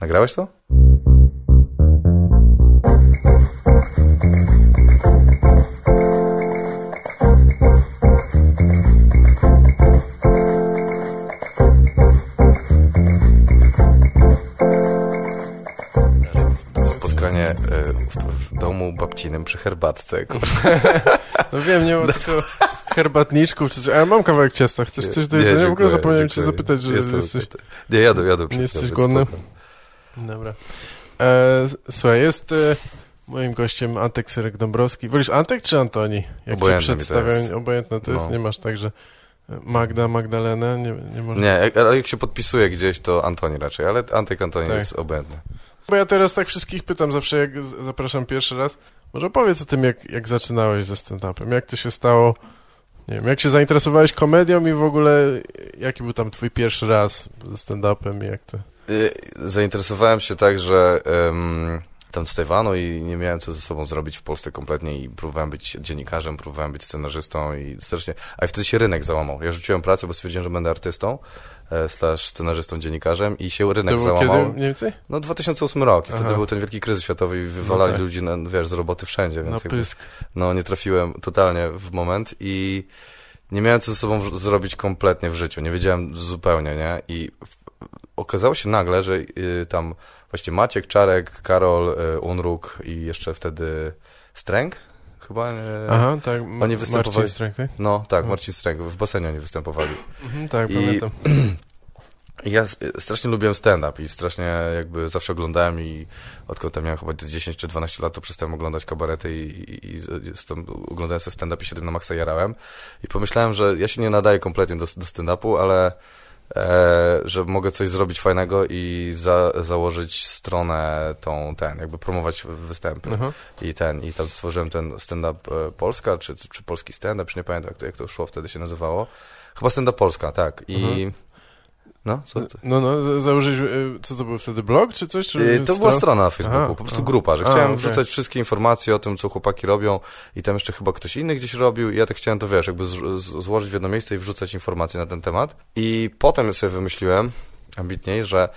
Nagrałeś to? Spotkanie e, w, w domu babcinym przy herbatce. No wiem, nie ma tylko herbatniczków czy coś. A ja mam kawałek ciasta. Chcesz coś do Nie, jedzenia? w ogóle dziękuję, zapomniałem cię dziękuję. zapytać, że Jestem jesteś... Nie, jadę, jadę. przed jesteś głodny? Dobra. E, słuchaj, jest e, moim gościem Antek Syrek Dąbrowski. Wolisz Antek czy Antoni? Jak Obojętne cię mi to jest. obojętne to jest. No. Nie masz tak, że Magda, Magdalena, nie, nie może... Nie, jak, ale jak się podpisuje gdzieś, to Antoni raczej, ale Antek Antoni Tak. jest obojętny. Bo ja teraz tak wszystkich pytam zawsze, jak zapraszam pierwszy raz. Może powiedz o tym, jak, jak zaczynałeś ze stand-upem. Jak to się stało? Nie wiem, jak się zainteresowałeś komedią i w ogóle jaki był tam twój pierwszy raz ze stand-upem i jak to... Y, Zainteresowałem się tak, że em, tam z Tajwanu i nie miałem co ze sobą zrobić w Polsce kompletnie i próbowałem być dziennikarzem, próbowałem być scenarzystą i strasznie... A i wtedy się rynek załamał. Ja rzuciłem pracę, bo stwierdziłem, że będę artystą, e, slash scenarzystą, dziennikarzem i się rynek To załamał. kiedy mniej więcej? No 2008 rok i wtedy Aha. był ten wielki kryzys światowy i wywalali No tak. ludzi, na, wiesz, z roboty wszędzie, więc Na jakby, pysk. no nie trafiłem totalnie w moment i nie miałem co ze sobą zrobić kompletnie w życiu, nie wiedziałem zupełnie, nie? I okazało się nagle, że y, tam właściwie Maciek, Czarek, Karol, y, Unruk i jeszcze wtedy Stręg chyba, nie? Aha, tak. Oni występowali- Marcin Stręk, tak? No tak. Marcin Stręg, w basenie oni występowali. Mhm, tak, I- pamiętam. Ja strasznie lubiłem stand-up i strasznie jakby zawsze oglądałem i odkąd tam miałem chyba 10 czy 12 lat, to przestałem oglądać kabarety i, i, i oglądałem sobie stand-up i się tym na maksa jarałem. I pomyślałem, że ja się nie nadaję kompletnie do, do stand-upu, ale e, że mogę coś zrobić fajnego i za, założyć stronę tą, ten, jakby promować występy Aha. i ten, i tam stworzyłem ten stand-up e, Polska, czy, czy polski stand-up, już nie pamiętam jak to, jak to szło wtedy się nazywało. Chyba stand-up Polska, tak. I Mhm. No, co? No, no, za- założyć, y, co to był wtedy, blog czy coś? Czy Yy, To była stron- strona na Facebooku, Aha, po prostu grupa, że A, chciałem okej. wrzucać wszystkie informacje o tym, co chłopaki robią i tam jeszcze chyba ktoś inny gdzieś robił i ja tak chciałem to, wiesz, jakby złożyć w jedno miejsce i wrzucać informacje na ten temat. I potem sobie wymyśliłem, ambitniej, że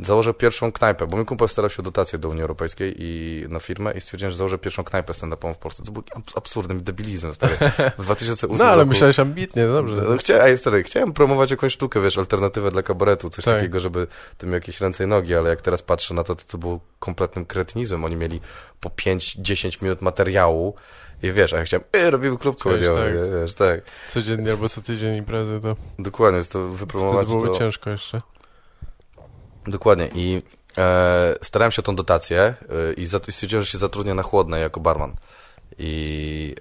założę pierwszą knajpę, bo mój kumpel starał się o dotację do Unii Europejskiej i na firmę i stwierdziłem, że założę pierwszą knajpę stand-upową w Polsce. To był abs- absurdem, debilizmem, stary. W 2008 No, ale roku... myślałeś ambitnie, no dobrze. No, chciałem, stary, chciałem promować jakąś sztukę, wiesz, alternatywę dla kabaretu, coś Tak. takiego, żeby tym jakieś ręce i nogi, ale jak teraz patrzę na to, to to było kompletnym kretynizmem. Oni mieli po 5-10 minut materiału i wiesz, a ja chciałem, e, robimy klub komediowy, tak. wiesz, tak. Codziennie albo co tydzień imprezy, to Dokładnie, jest to wtedy wypromować byłoby to... ciężko jeszcze. Dokładnie i e, starałem się o tą dotację e, i, stwierdziłem, że się zatrudnię na chłodne jako barman. I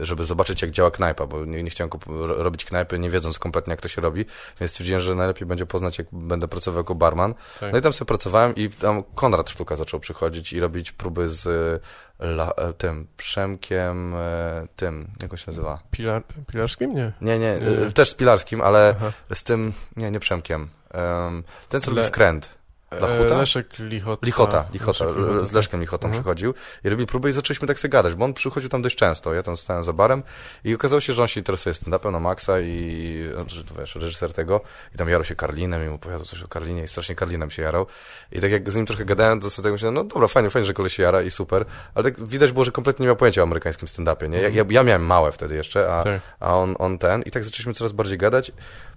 e, żeby zobaczyć, jak działa knajpa, bo nie, nie chciałem robić knajpy, nie wiedząc kompletnie, jak to się robi, więc stwierdziłem, że najlepiej będzie poznać, jak będę pracował jako barman. Tak. No i tam sobie pracowałem i tam Konrad Sztuka zaczął przychodzić i robić próby z e, la, e, tym Przemkiem, e, tym, jak on się nazywa? Pilar, Pilarskim? Nie. Nie, nie, Nie. też z Pilarskim, ale Aha. z tym, nie, nie Przemkiem. Em, ten, co Le- robi wkręt. Dla E? Leszek Lichota. Lichota, Lichota, Leszek Lichota, z Leszkiem Lichotą Mhm. przychodził i robili próby i zaczęliśmy tak sobie gadać, bo on przychodził tam dość często, ja tam stałem za barem i okazało się, że on się interesuje stand-upem na maksa i, że, wiesz, reżyser tego i tam jarał się Karlinem i mu opowiadał coś o Karlinie i strasznie Karlinem się jarał i tak jak z nim trochę gadałem, to sobie tak myślałem, no dobra, fajnie, fajnie, że koleś się jara i super, ale tak widać było, że kompletnie nie miał pojęcia o amerykańskim stand-upie, nie? Ja, ja, ja miałem małe wtedy jeszcze, a, Tak. a on, on ten i tak zaczęliśmy coraz bardziej gadać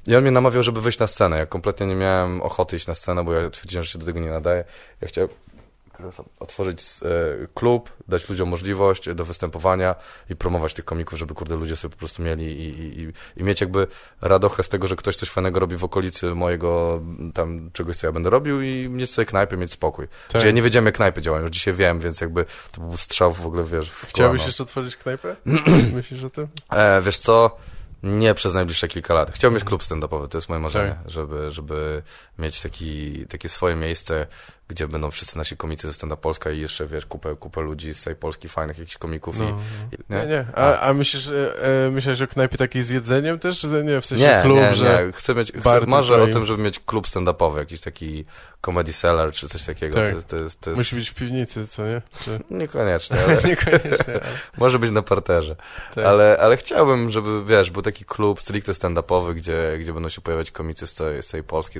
i on mnie namawiał, żeby wyjść na scenę. Ja kompletnie nie miałem ochoty iść na scenę, bo ja twierdziłem, że się do tego nie nadaje. Ja chciałem otworzyć e, klub, dać ludziom możliwość do występowania i promować tych komików, żeby kurde ludzie sobie po prostu mieli i, i, i, mieć jakby radochę z tego, że ktoś coś fajnego robi w okolicy mojego tam czegoś, co ja będę robił i mieć sobie knajpę, mieć spokój. Tak. Znaczy, ja nie wiedziałem, jak knajpy działają, już dzisiaj wiem, więc jakby to był strzał w ogóle, wiesz, w Chciałbyś kolano. jeszcze otworzyć knajpę? Myślisz o tym? E, wiesz co? Nie przez najbliższe kilka lat. Chciałbym mieć klub stand-upowy, to jest moje marzenie, Tak. żeby, żeby mieć taki, takie swoje miejsce, gdzie będą wszyscy nasi komicy ze stand-up Polska i jeszcze, wiesz, kupę, kupę ludzi z tej Polski, fajnych jakichś komików No. i... Nie, Nie? nie. A, a myślisz, e, e, myślałeś o knajpie takiej z jedzeniem też? Nie, w sensie Nie, klub, nie, że... nie. Chcę mieć, chcę, marzę o tym, żeby mieć klub stand-upowy, jakiś taki comedy cellar czy coś takiego. Tak. To, to jest, to jest... Musi być w piwnicy, co nie? Czy... Niekoniecznie, ale Niekoniecznie, ale... może być na parterze. Tak. Ale, ale chciałbym, żeby, wiesz, był taki klub stricte stand-upowy, gdzie, gdzie będą się pojawiać komicy z całej, z całej Polski,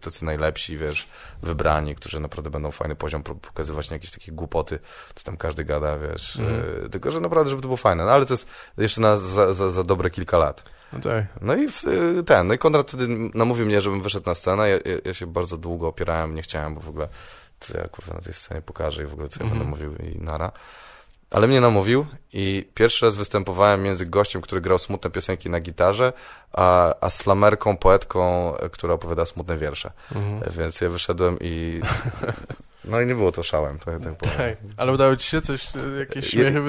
tacy najlepsi, wiesz, wybrani, którzy że naprawdę będą fajny poziom pokazywać nie jakieś takie głupoty, co tam każdy gada, wiesz. E, tylko, że naprawdę, żeby to było fajne. No ale to jest jeszcze na, za, za, za dobre kilka lat. No tak. No i w, y, ten, no i Konrad wtedy namówił mnie, żebym wyszedł na scenę. Ja, ja, ja się bardzo długo opierałem, nie chciałem, bo w ogóle co ja kurwa na tej scenie pokażę i w ogóle co ja Mhm. będę mówił i nara. Ale mnie namówił i pierwszy raz występowałem między gościem, który grał smutne piosenki na gitarze, a, a slamerką, poetką, która opowiada smutne wiersze. Mhm. Więc ja wyszedłem i... No i nie było to szałem, to tak powiem. Tak. Ale udało ci się coś, e, jakieś Je- śmiechy?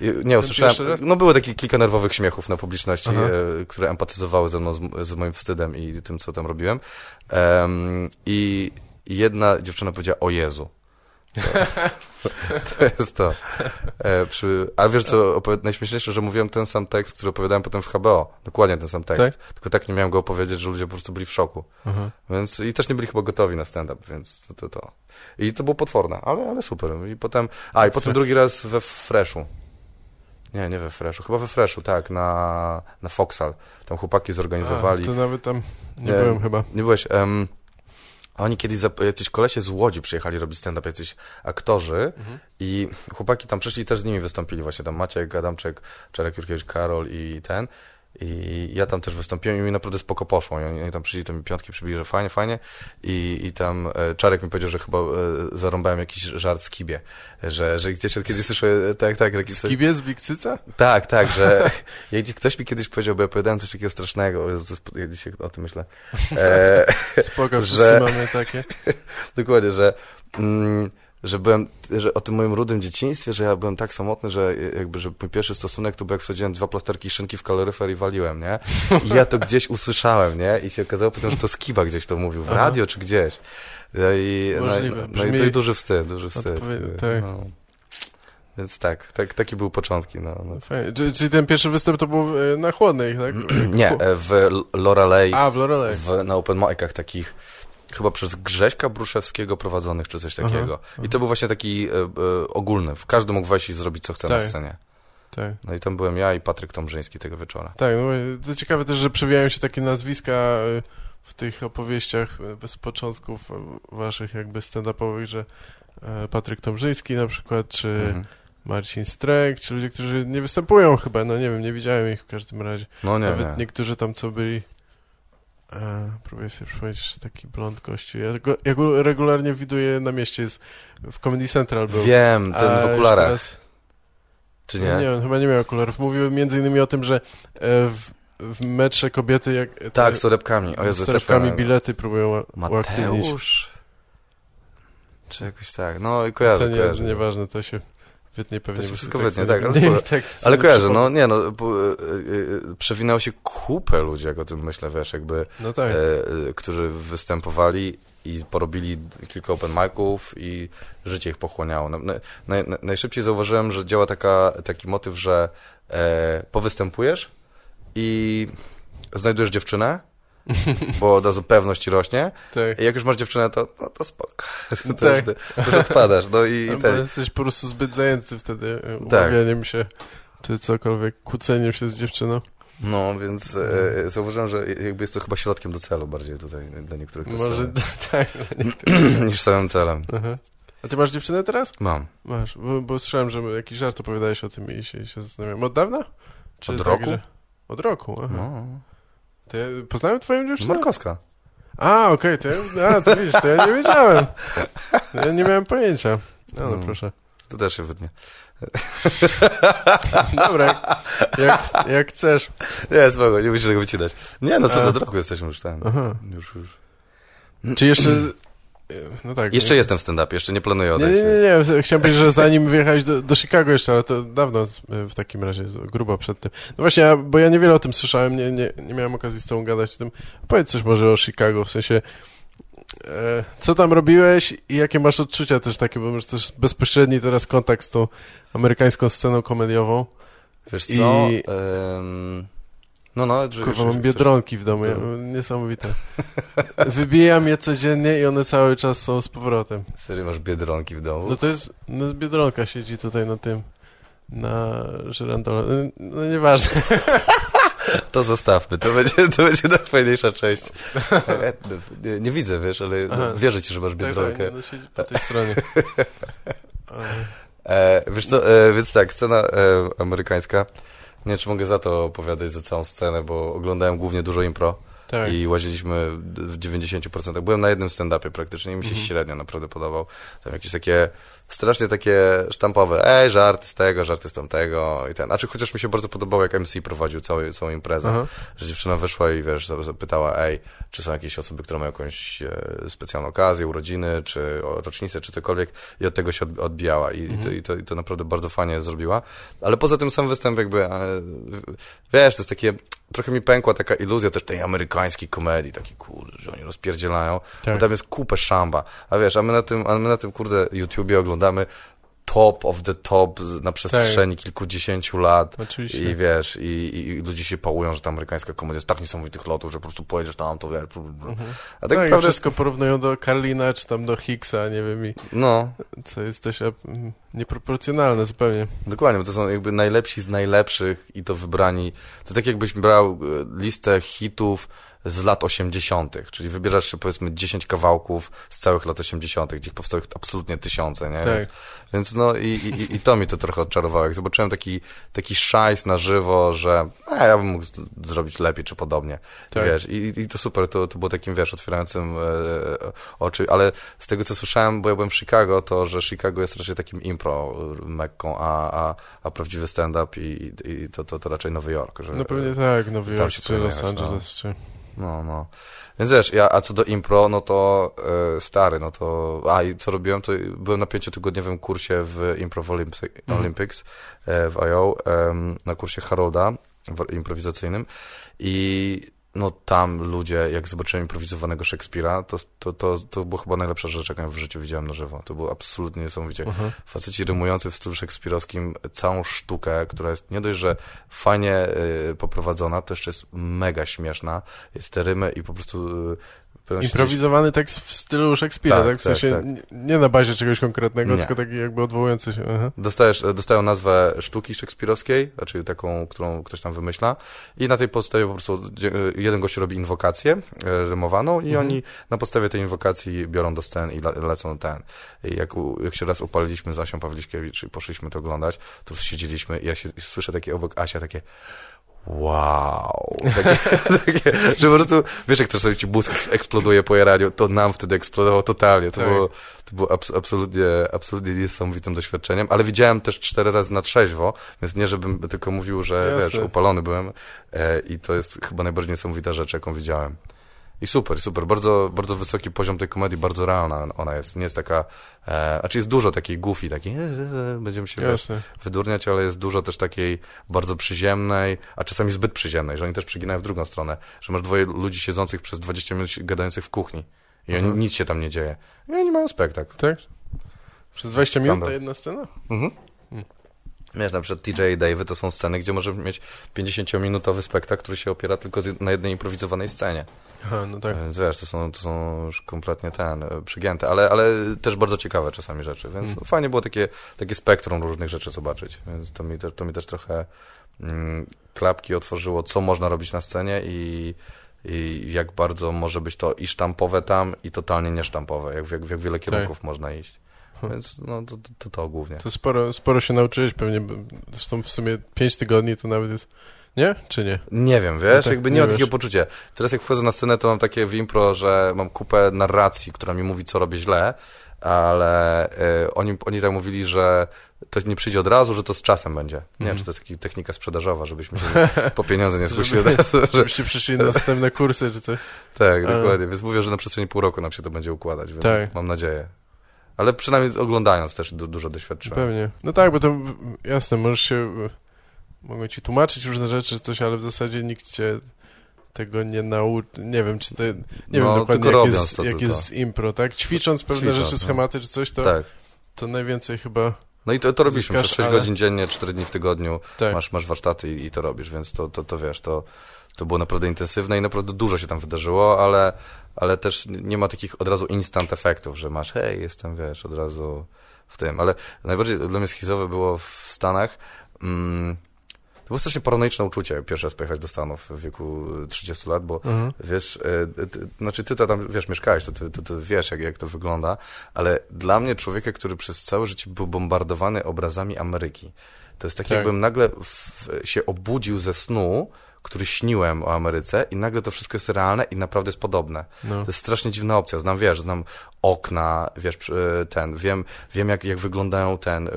I- Nie, usłyszałem. No były takie kilka nerwowych śmiechów na publiczności, e, które empatyzowały ze mną, z, z moim wstydem i tym, co tam robiłem. Em, I jedna dziewczyna powiedziała, o Jezu. To, to jest to. E, przy, a wiesz co, najśmieszniejsze, że mówiłem ten sam tekst, który opowiadałem potem w HBO. Dokładnie ten sam tekst. Tylko tak nie miałem go opowiedzieć, że ludzie po prostu byli w szoku. Aha. Więc i też nie byli chyba gotowi na stand-up, więc to, to, to. I to było potworne, ale, ale super. I potem, a i potem drugi raz we Freshu. Nie, nie we Freshu, chyba we Freshu, tak, na, na Foxal. Tam chłopaki zorganizowali. A, to nawet tam nie Nie. byłem chyba. Nie byłeś. Em, oni kiedyś, jacyś kolesie z Łodzi przyjechali robić stand-up, jacyś aktorzy Mhm. i chłopaki tam przyszli i też z nimi wystąpili właśnie, tam Maciek, Adamczek, Czarek Jurkiewicz, Karol i ten. I ja tam też wystąpiłem i mi naprawdę spoko poszło. I oni, tam przyszli, to mi piątki przybili, że fajnie, fajnie. I, i tam e, Czarek mi powiedział, że chyba e, zarąbałem jakiś żart z Kibie. Że, że gdzieś od kiedyś słyszę, e, tak, tak. taki- Skibie z Bikcyca? tak, tak, że jak ktoś mi kiedyś powiedział, bo ja opowiadałem coś takiego strasznego, ja dzisiaj o tym myślę. E, Spoko, wszyscy Że- mamy takie. dokładnie, że, mm, że byłem, że o tym moim rudym dzieciństwie, że ja byłem tak samotny, że jakby, że mój pierwszy stosunek to był jak sadziłem dwa plasterki szynki w kaloryfer i waliłem, nie? I ja to gdzieś usłyszałem, nie? I się okazało potem, że to Skiba gdzieś to mówił, w Aha. radio czy gdzieś. No i, no, Możliwe. i- no i to jest duży wstyd, duży wstyd. tak. No. Więc tak, tak, takie były początki, no. no. Fajnie. Czyli- Czyli ten pierwszy występ to był e, na chłodnej, tak? Nie, e, w Lorelei, A, w Lorelei. w, na open micach takich chyba przez Grześka Bruszewskiego prowadzonych, czy coś takiego. I to był właśnie taki e, e, ogólny. W każdy mógł wejść i zrobić, co chce na Tak. scenie. Tak. No i tam byłem ja i Patryk Tombrzyński tego wieczora. Tak, no to ciekawe też, że przewijają się takie nazwiska e, w tych opowieściach bez początków waszych jakby stand-upowych, że Patryk Tomrzyński na przykład, czy Mhm. Marcin Stręk, czy ludzie, którzy nie występują chyba, no nie wiem, nie widziałem ich w każdym razie. No nie, Nawet nie. niektórzy tam co byli. E, próbuję sobie przypomnieć jeszcze taki blond gościu. Ja go, ja go regularnie widuję na mieście, jest w Comedy Central był. Wiem, ten A w okularach, teraz- czy nie? nie? on chyba nie miał okularów. Mówiły między innymi o tym, że e, w, w metrze kobiety jak te- Tak, z torebkami. O Jezu, z torebkami bilety próbują uaktywnić. Mateusz? Czy jakoś tak. No i kojarzę, To nie, kojarzę. nieważne, to się wytnie pewnie. To wszystko wytnie, tak, ale nie- tak Ale kojarzę, no nie no, bo, e, e, przewinęło się kupę ludzi, jak o tym myślę, wiesz, jakby No tak. e, którzy występowali i porobili kilka open miców i życie ich pochłaniało. Na, na, naj, na, najszybciej zauważyłem, że działa taka, taki motyw, że e, powystępujesz i znajdujesz dziewczynę, bo od razu pewność rośnie tak. i jak już masz dziewczynę, to, no, to spoko. To, Tak. to, to już odpadasz. No i, ten, jesteś po prostu zbyt zajęty wtedy e, Tak. umawianiem się, czy cokolwiek, kłóceniem się z dziewczyną. no, więc e, zauważyłem, że jakby jest to chyba środkiem do celu bardziej tutaj dla niektórych Może tak. niż samym celem. Aha. A ty masz dziewczynę teraz? Mam. Masz, bo, bo słyszałem, że jakiś żart opowiadałeś o tym i się, się zastanawiam. Od dawna? Czy Od tak, roku? Że... Od roku, aha. No. To ja poznałem twoją dziewczynę? Markowska. A, okej, to ja, a, to widzisz, to ja nie wiedziałem. Ja nie miałem pojęcia. No, no No. proszę. To też się wytnie. Dobra, jak, jak, chcesz. Nie, spoko, nie musisz tego wycinać. Nie, no co do roku jesteśmy już tam. Aha. Już, już. Czy jeszcze... No tak. Jeszcze nie, jestem w stand-upie, jeszcze nie planuję odejść. nie, nie, nie. Chciałem powiedzieć, że zanim wyjechałeś do, do Chicago jeszcze, ale to dawno w takim razie, grubo przed tym. No właśnie, bo ja niewiele o tym słyszałem, nie, nie, nie miałem okazji z tobą gadać o tym. Powiedz coś może o Chicago, w sensie e, co tam robiłeś i jakie masz odczucia też takie, bo masz też bezpośredni teraz kontakt z tą amerykańską sceną komediową. Wiesz co? I- Em, no, no. że- Kurwa, mam biedronki w domu, ja, niesamowite. Wybijam je codziennie i one cały czas są z powrotem. Serio, masz biedronki w domu? No to jest, no Biedronka siedzi tutaj na tym, na żyrandole. No nieważne. To zostawmy, to będzie, to będzie najfajniejsza część. Nie, nie widzę, wiesz, ale Aha. wierzę ci, że masz Tak, tak, biedronkę. nie, no siedzi po tej stronie. E, wiesz co, e, więc tak, scena e, amerykańska. Nie wiem, czy mogę za to opowiadać, za całą scenę, bo oglądałem głównie dużo impro Tak. i łaziliśmy w 90%. Byłem na jednym stand-upie praktycznie i mi się Mhm. średnio naprawdę podobał. Tam jakieś takie, strasznie takie sztampowe, ej, żarty z tego, żarty z tamtego i ten. A czy chociaż mi się bardzo podobało, jak MC prowadził całą, całą imprezę, Aha. że dziewczyna wyszła i wiesz, za- zapytała, ej, czy są jakieś osoby, które mają jakąś e, specjalną okazję, urodziny, czy rocznicę, czy cokolwiek i od tego się od- odbijała I, i, to, i, to, i to naprawdę bardzo fajnie zrobiła. Ale poza tym sam występ jakby, e, wiesz, to jest takie, trochę mi pękła taka iluzja też tej amerykańskiej komedii, taki kurde, że oni rozpierdzielają, Tak. bo tam jest kupę szamba, a wiesz, a my na tym, a my na tym kurde YouTubie oglądamy oglądamy top of the top na przestrzeni kilkudziesięciu lat Oczywiście. i wiesz, i, i, ludzie się pałują, że ta amerykańska komedia jest tak niesamowitych lotów, że po prostu pojedziesz tam, to wiesz, blu. a tak tak, i naprawdę, wszystko porównują do Karlina, czy tam do Hicksa, nie wiem, i no, co jest też e, nieproporcjonalne zupełnie. dokładnie, bo to są jakby najlepsi z najlepszych i to wybrani, to tak jakbyś brał e, listę hitów z lat 80., czyli wybierasz się powiedzmy 10 kawałków z całych lat 80., gdzie powstały absolutnie tysiące, nie? Tak. Więc, więc no i, i, i to mi to trochę odczarowało. Jak zobaczyłem taki, taki szajs na żywo, że a, ja bym mógł zrobić lepiej czy podobnie. Tak. Wiesz, i, i to super, to, to było takim, wiesz, otwierającym e, oczy, ale z tego, co słyszałem, bo ja byłem w Chicago, to, że Chicago jest raczej takim impro e, mekką, a, a, a prawdziwy stand-up i, i to, to, to raczej Nowy Jork. Że, No pewnie tak, Nowy Jork, czy Los no. Angeles, czy... No, no. Więc wiesz, ja, a co do impro, no to e, stary, no to, a i co robiłem, to byłem na pięciotygodniowym kursie w Improv Olympi- Mhm. Olympics e, w IO, na kursie Harolda improwizacyjnym i no tam ludzie, jak zobaczyłem improwizowanego Szekspira, to, to, to, to było chyba najlepsza rzecz, jaką w życiu widziałem na żywo. To było absolutnie niesamowicie. Aha. Faceci rymujący w stylu szekspirowskim całą sztukę, która jest nie dość, że fajnie y, poprowadzona, to jeszcze jest mega śmieszna. Jest te rymy i po prostu... Improwizowany tekst w stylu Szekspira, tak? Tak, W sensie tak, tak. nie- na bazie czegoś konkretnego, Nie. tylko taki jakby odwołujący się. Aha. Dostajesz, dostają nazwę sztuki szekspirowskiej, znaczy taką, którą ktoś tam wymyśla i na tej podstawie po prostu jeden gość robi inwokację e, rymowaną i Mhm. oni na podstawie tej inwokacji biorą do scen i le, lecą ten. I jak, jak się raz upaliliśmy z Asią Pawliszkiewicz i poszliśmy to oglądać, to siedzieliśmy i ja się słyszę takie obok Asia takie Wow. Takie, takie, że po prostu, wiesz, jak czasami ci mózg eksploduje po jaraniu, to nam wtedy eksplodował totalnie. To Tak. było, to było abs absolutnie, absolutnie niesamowitym doświadczeniem, ale widziałem też cztery razy na trzeźwo, więc nie, żebym tylko mówił, że Jasne. wiesz, upalony byłem e, i to jest chyba najbardziej niesamowita rzecz, jaką widziałem. I super, super. Bardzo, bardzo wysoki poziom tej komedii, bardzo realna ona jest. Nie jest taka, e, znaczy jest dużo takiej goofy, takiej, e, e, e, będziemy się Jasne. wydurniać, ale jest dużo też takiej bardzo przyziemnej, a czasami zbyt przyziemnej, że oni też przyginają w drugą stronę, że masz dwoje ludzi siedzących przez 20 minut gadających w kuchni i oni, Aha. nic się tam nie dzieje. I oni mają spektakl. Tak? Przez 20 minut ta jedna scena? Wiesz, na przykład TJ i Dave to są sceny, gdzie możesz mieć 50-minutowy spektakl, który się opiera tylko na jednej improwizowanej scenie. Aha, no tak. Więc wiesz, to są, to są już kompletnie ten, e, przygięte, ale, ale też bardzo ciekawe czasami rzeczy, więc Mm. fajnie było takie, takie spektrum różnych rzeczy zobaczyć, więc to mi, też, to mi też trochę mm, klapki otworzyło, co można robić na scenie i, i jak bardzo może być to i sztampowe tam, i totalnie niesztampowe, jak, jak, jak wiele kierunków można iść. Hmm. Więc no, to, to, to, głównie. To sporo, sporo się nauczyłeś pewnie, zresztą w sumie 5 tygodni to nawet jest... Nie? Czy nie? Nie wiem, wiesz, No tak, jakby nie, nie mam wiesz. takiego poczucia. Teraz jak wchodzę na scenę, to mam takie w impro, że mam kupę narracji, która mi mówi, co robię źle, ale y, oni, oni tak mówili, że to nie przyjdzie od razu, że to z czasem będzie. Nie wiem, Mhm. czy to jest taka technika sprzedażowa, żebyśmy się po pieniądze nie zgłosili od Żeby- razu. Że, Żebyście przyszli na następne kursy, czy coś. tak, A. dokładnie. Więc mówię, że na przestrzeni pół roku nam się to będzie układać, Tak. mam nadzieję. Ale przynajmniej oglądając też du dużo doświadczyłem. Pewnie. No tak, bo to mm, jasne, możesz się... Mogą ci tłumaczyć różne rzeczy, czy coś, ale w zasadzie nikt cię tego nie nauczy. Nie wiem, czy to... Nie wiem No, dokładnie, tylko jak jest, to jak jest z impro, tak? Ćwicząc pewne rzeczy, no. schematy, czy coś, to, Tak. to najwięcej chyba... No i to, to robiliśmy Zyskasz, przez 6 ale- godzin dziennie, 4 dni w tygodniu. Tak. masz, masz warsztaty i, i to robisz, więc to, to, to wiesz, to, to było naprawdę intensywne i naprawdę dużo się tam wydarzyło, ale, ale też nie ma takich od razu instant efektów, że masz, hej, jestem, wiesz, od razu w tym. Ale najbardziej dla mnie schizowe było w Stanach, mm, to było strasznie paranoiczne uczucie, pierwszy raz pojechać do Stanów w wieku 30 lat, bo Mhm. wiesz, e, ty, znaczy ty tam, wiesz, mieszkałeś, to ty, ty, ty wiesz, jak, jak to wygląda, ale dla mnie człowieka, który przez całe życie był bombardowany obrazami Ameryki, to jest tak, Tak. jakbym nagle w, się obudził ze snu, który śniłem o Ameryce i nagle to wszystko jest realne i naprawdę jest podobne. No. To jest strasznie dziwna opcja. Znam, wiesz, znam okna, wiesz, przy- ten, wiem, wiem jak, jak wyglądają ten y, y,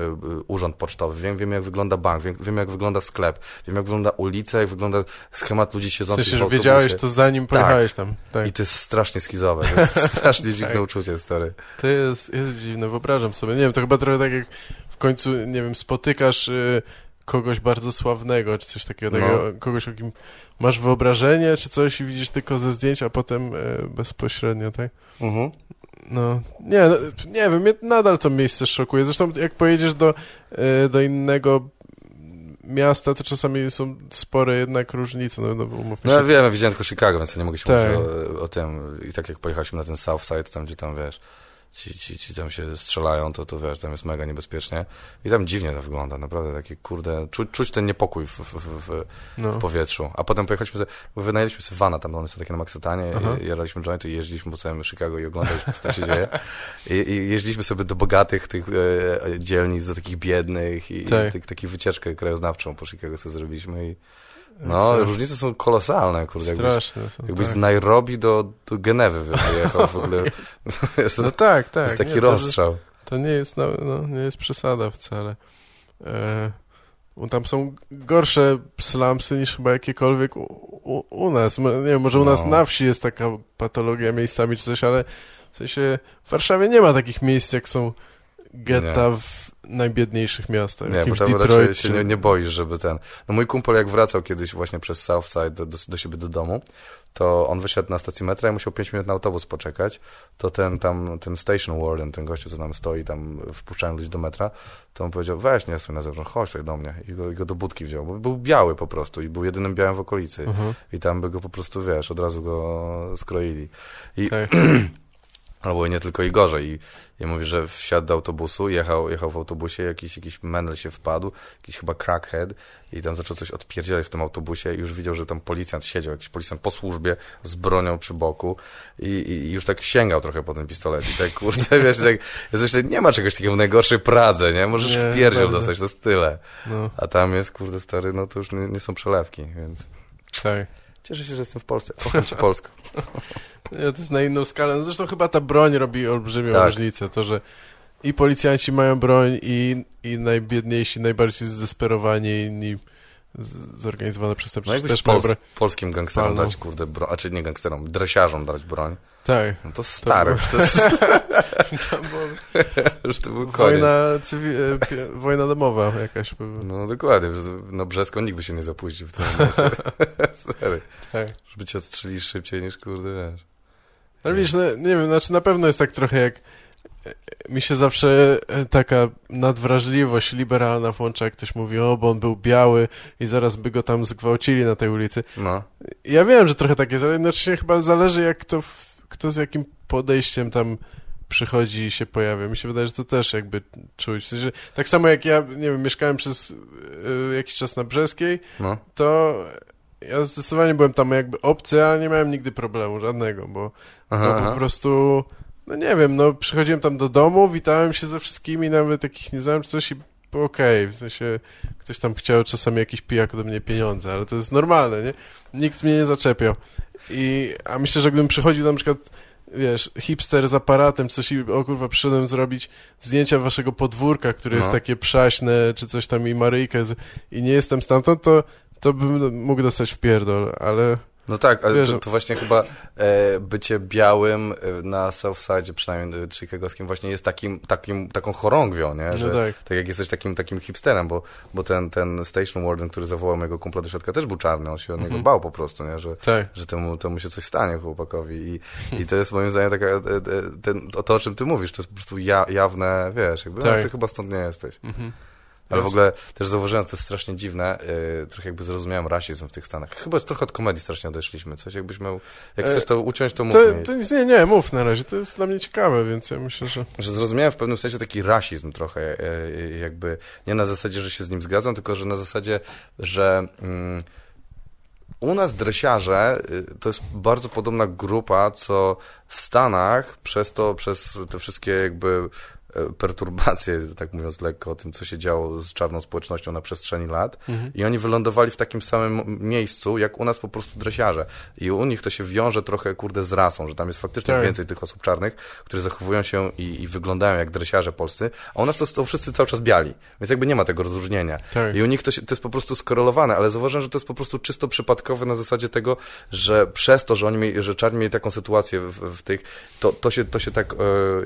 urząd pocztowy, wiem, wiem jak wygląda bank, wiem, wiem jak wygląda sklep, wiem jak wygląda ulica, jak wygląda schemat ludzi W siedzących sensie, w że autobusie. wiedziałeś to zanim pojechałeś tam. Tak. I to jest strasznie schizowe. To jest strasznie dziwne Tak. uczucie, stary. To jest, jest dziwne, wyobrażam sobie. Nie wiem, to chyba trochę tak jak w końcu, nie wiem, spotykasz y, kogoś bardzo sławnego, czy coś takiego, No. takiego kogoś, o kim masz wyobrażenie, czy coś i widzisz tylko ze zdjęć, a potem y, bezpośrednio, tak? Mhm. No, nie, no, nie wiem, mnie nadal to miejsce szokuje. Zresztą jak pojedziesz do, y, do innego miasta, to czasami są spore jednak różnice, no, no No ja wiem, widziałem tylko Chicago, więc ja nie mogę się Tak. mówić o, o tym. I tak jak pojechaliśmy na ten South Side, tam gdzie tam, wiesz, ci, ci, ci tam się strzelają, to, to wiesz, tam jest mega niebezpiecznie. I tam dziwnie to wygląda, naprawdę takie, kurde, czuć, czuć ten niepokój w, w, w, No. w powietrzu. A potem pojechaliśmy, sobie, bo wynajęliśmy sobie vana, tam one są takie na Maksatanie, i jadaliśmy jointy i jeździliśmy po całym Chicago i oglądaliśmy, co tam się dzieje. I, I jeździliśmy sobie do bogatych tych e, dzielnic, do takich biednych i, Tak. i tak, taką wycieczkę krajoznawczą po Chicago sobie zrobiliśmy i no, różnice są kolosalne, kurde. Jakbyś, Straszne są, jakbyś tak. z Nairobi do, do Genewy wyjechał w ogóle. To, No tak, to tak. jest taki nie, to, rozstrzał. To nie jest, no, no, nie jest przesada wcale. E, tam są gorsze slumsy niż chyba jakiekolwiek u, u, u nas. Nie wiem, może u nas No. na wsi jest taka patologia miejscami czy coś, ale w sensie w Warszawie nie ma takich miejsc, jak są getta w najbiedniejszych miastach. Nie, bo tam raczej Detroit się czy... nie, nie boisz, żeby ten... No mój kumpel jak wracał kiedyś właśnie przez Southside do, do, do siebie do domu, to on wyszedł na stację metra i musiał 5 minut na autobus poczekać, to ten tam, ten station warden, ten gościu, co tam stoi, tam wpuszczają ludzi do metra, to on powiedział, weź nie stój na zewnątrz, chodź tutaj do mnie. I go, i go do budki wziął, bo był biały po prostu i był jedynym białym w okolicy. Mhm, I tam by go po prostu, wiesz, od razu go skroili. I, tak. Albo nie tylko i gorzej. I, I mówi, że wsiadł do autobusu, jechał, jechał w autobusie, jakiś, jakiś menel się wpadł, jakiś chyba crackhead i tam zaczął coś odpierdzielać w tym autobusie i już widział, że tam policjant siedział, jakiś policjant po służbie z bronią przy boku i, i, już tak sięgał trochę po ten pistolet i tak, kurde, wiesz, tak, jest myślę, nie ma czegoś takiego w najgorszej Pradze, nie? Możesz Nie, w pierdziel dostać, to jest tyle. No, A tam jest, kurde, stary, no to już nie, nie są przelewki, więc tak. Cieszę się, że jestem w Polsce. Kocham cię Polskę. Nie, to jest na inną skalę. No zresztą chyba ta broń robi olbrzymią Tak. różnicę. To, że i policjanci mają broń, i, i najbiedniejsi, najbardziej zdesperowani, inni zorganizowane No przestępczość jakbyś też Pols polskim gangsterom Palną. dać, kurde, broń, a czy nie gangsterom, dresiarzom dać broń, Tak. no to stary, było- to, jest, już to był koniec. wojna, cywi- e, wojna domowa jakaś. No dokładnie, na Brzesko nikt by się nie zapuścił w tym momencie. stary, Tak. żeby cię odstrzelić szybciej niż, kurde, wiesz. Ale wiesz, no, nie wiem, znaczy na pewno jest tak trochę jak mi się zawsze e, taka nadwrażliwość liberalna włącza, jak ktoś mówi, o, bo on był biały i zaraz by go tam zgwałcili na tej ulicy. No, Ja wiem, że trochę tak jest, ale jednocześnie chyba zależy, jak to, kto z jakim podejściem tam przychodzi i się pojawia. Mi się wydaje, że to też jakby czuć. W sensie, tak samo jak ja, nie wiem, mieszkałem przez y, jakiś czas na Brzeskiej, no, to ja zdecydowanie byłem tam jakby obcy, ale nie miałem nigdy problemu żadnego, bo aha, to po aha. No nie wiem, no przychodziłem tam do domu, witałem się ze wszystkimi, nawet takich nie znałem czy coś i było okej, w sensie ktoś tam chciał czasami jakiś pijak ode mnie pieniądze, ale to jest normalne, nie? Nikt mnie nie zaczepiał. I, a myślę, że gdybym przychodził na przykład, wiesz, hipster z aparatem, coś i, o kurwa, przyszedłem zrobić zdjęcia waszego podwórka, które jest No. takie przaśne, czy coś tam i Maryjkę z, i nie jestem stamtąd, to, to bym mógł dostać w pierdol, ale No tak, ale to, to właśnie chyba e, bycie białym e, na Southside, przynajmniej e, chicagowskim, właśnie jest takim, takim, taką chorągwią, nie? Że, no tak. Tak jak jesteś takim, takim hipsterem, bo, bo ten, ten station warden, który zawołał mojego kumpla do środka, też był czarny, on się od niego Mhm. bał po prostu, nie? Że, Tak. że temu, temu się coś stanie chłopakowi i, i to jest moim zdaniem taka, e, e, ten, to, to o czym ty mówisz, to jest po prostu ja, jawne, wiesz, jakby, Tak. no, ty chyba stąd nie jesteś. Mhm. Ale w ogóle też zauważyłem, to jest strasznie dziwne, yy, trochę jakby zrozumiałem rasizm w tych Stanach. Chyba trochę od komedii strasznie odeszliśmy. Coś jakbyś miał, jak E, chcesz to uciąć, to mów To, mi. to nic, nie, nie, mów na razie, to jest dla mnie ciekawe, więc ja myślę, że... Że zrozumiałem w pewnym sensie taki rasizm trochę, e, jakby nie na zasadzie, że się z nim zgadzam, tylko że na zasadzie, że mm, u nas dresiarze y, to jest bardzo podobna grupa, co w Stanach przez to, przez te wszystkie jakby e, perturbacje, tak mówiąc lekko, o tym, co się działo z czarną społecznością na przestrzeni lat. Mhm. I oni wylądowali w takim samym miejscu, jak u nas po prostu dresiarze. I u nich to się wiąże trochę, kurde, z rasą, że tam jest faktycznie Tak. więcej tych osób czarnych, które zachowują się i, i wyglądają jak dresiarze polscy, a u nas to są wszyscy cały czas biali. Więc jakby nie ma tego rozróżnienia. Tak. I u nich to, się, to jest po prostu skorelowane, ale zauważyłem, że to jest po prostu czysto przypadkowe na zasadzie tego, że przez to, że oni mieli, że czarni mieli taką sytuację w, w tych, to, to, się, to się tak e,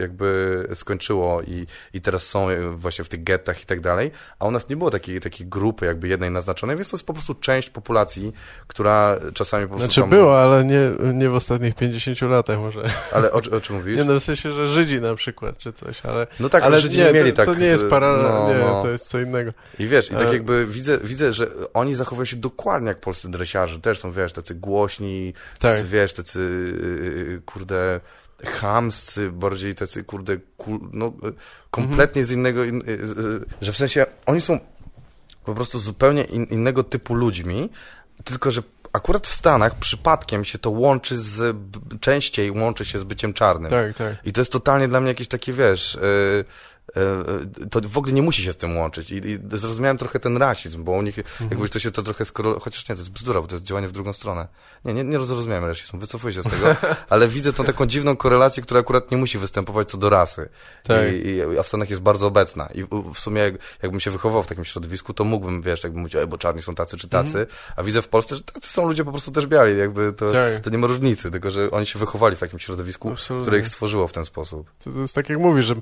jakby skończyło i, i teraz są e, właśnie w tych gettach i tak dalej, a u nas nie było takiej, takiej grupy jakby jednej naznaczonej, więc to jest po prostu część populacji, która czasami po prostu Znaczy tam... było, ale nie, nie w ostatnich 50 latach może. Ale o, o czym mówisz? Nie no, w sensie, że Żydzi na przykład, czy coś, ale... No tak, ale Żydzi nie mieli to, tak... To nie jest para... no, nie, no. to jest co innego. I wiesz, i tak E. jakby widzę, widzę, że oni zachowują się dokładnie jak polscy dresiarze. Też są, wiesz, tacy głośni, Tak. tacy, wiesz, tacy, kurde, chamscy, bardziej tacy, kurde, kul, no, yy, kompletnie z innego, in, yy, yy, że w sensie oni są po prostu zupełnie in, innego typu ludźmi, tylko że akurat w Stanach przypadkiem się to łączy z, częściej łączy się z byciem czarnym. Tak, tak. I to jest totalnie dla mnie jakieś takie, wiesz, yy, to w ogóle nie musi się z tym łączyć. I, i zrozumiałem trochę ten rasizm, bo u nich jakby to się to trochę skoro, chociaż nie, to jest bzdura, bo to jest działanie w drugą stronę. Nie, nie, nie zrozumiałem rasizmu, wycofuję się z tego, ale widzę tą taką dziwną korelację, która akurat nie musi występować co do rasy. Tak. I, i, a w Stanach jest bardzo obecna. I w- sumie jak, jakbym się wychował w takim środowisku, to mógłbym, wiesz, jakbym mówił, "Ej, bo czarni są tacy czy tacy, a widzę w Polsce, że tacy są ludzie po prostu też biali, jakby to, Tak. to nie ma różnicy, tylko że oni się wychowali w takim środowisku, Absolutnie. które ich stworzyło w ten sposób. To, to jest tak jak mówisz, że,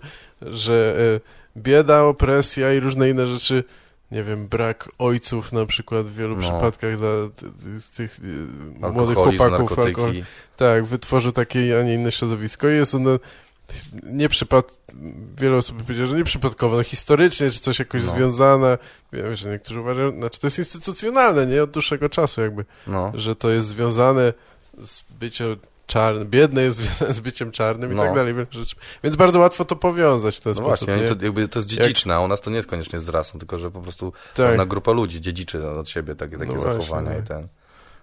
że e, bieda, opresja i różne inne rzeczy, nie wiem, brak ojców na przykład w wielu No. przypadkach dla ty- ty- tych e, młodych chłopaków, alkohol, tak, wytworzył takie, a nie inne środowisko i jest ono nie przypad... wiele osób powiedziało, że nie przypadkowo, no historycznie, czy coś jakoś No. związane, wiem, że niektórzy uważają, znaczy to jest instytucjonalne, nie, od dłuższego czasu jakby, No. że to jest związane z byciem czarnym, biedne jest związane z byciem czarnym i No. tak dalej. wiele rzeczy. Więc bardzo łatwo to powiązać w ten No sposób. właśnie, nie? to, jakby to jest dziedziczne, a u nas to nie jest koniecznie z rasą, tylko że po prostu Tak. pewna grupa ludzi dziedziczy od siebie takie, takie No zachowania no. i ten.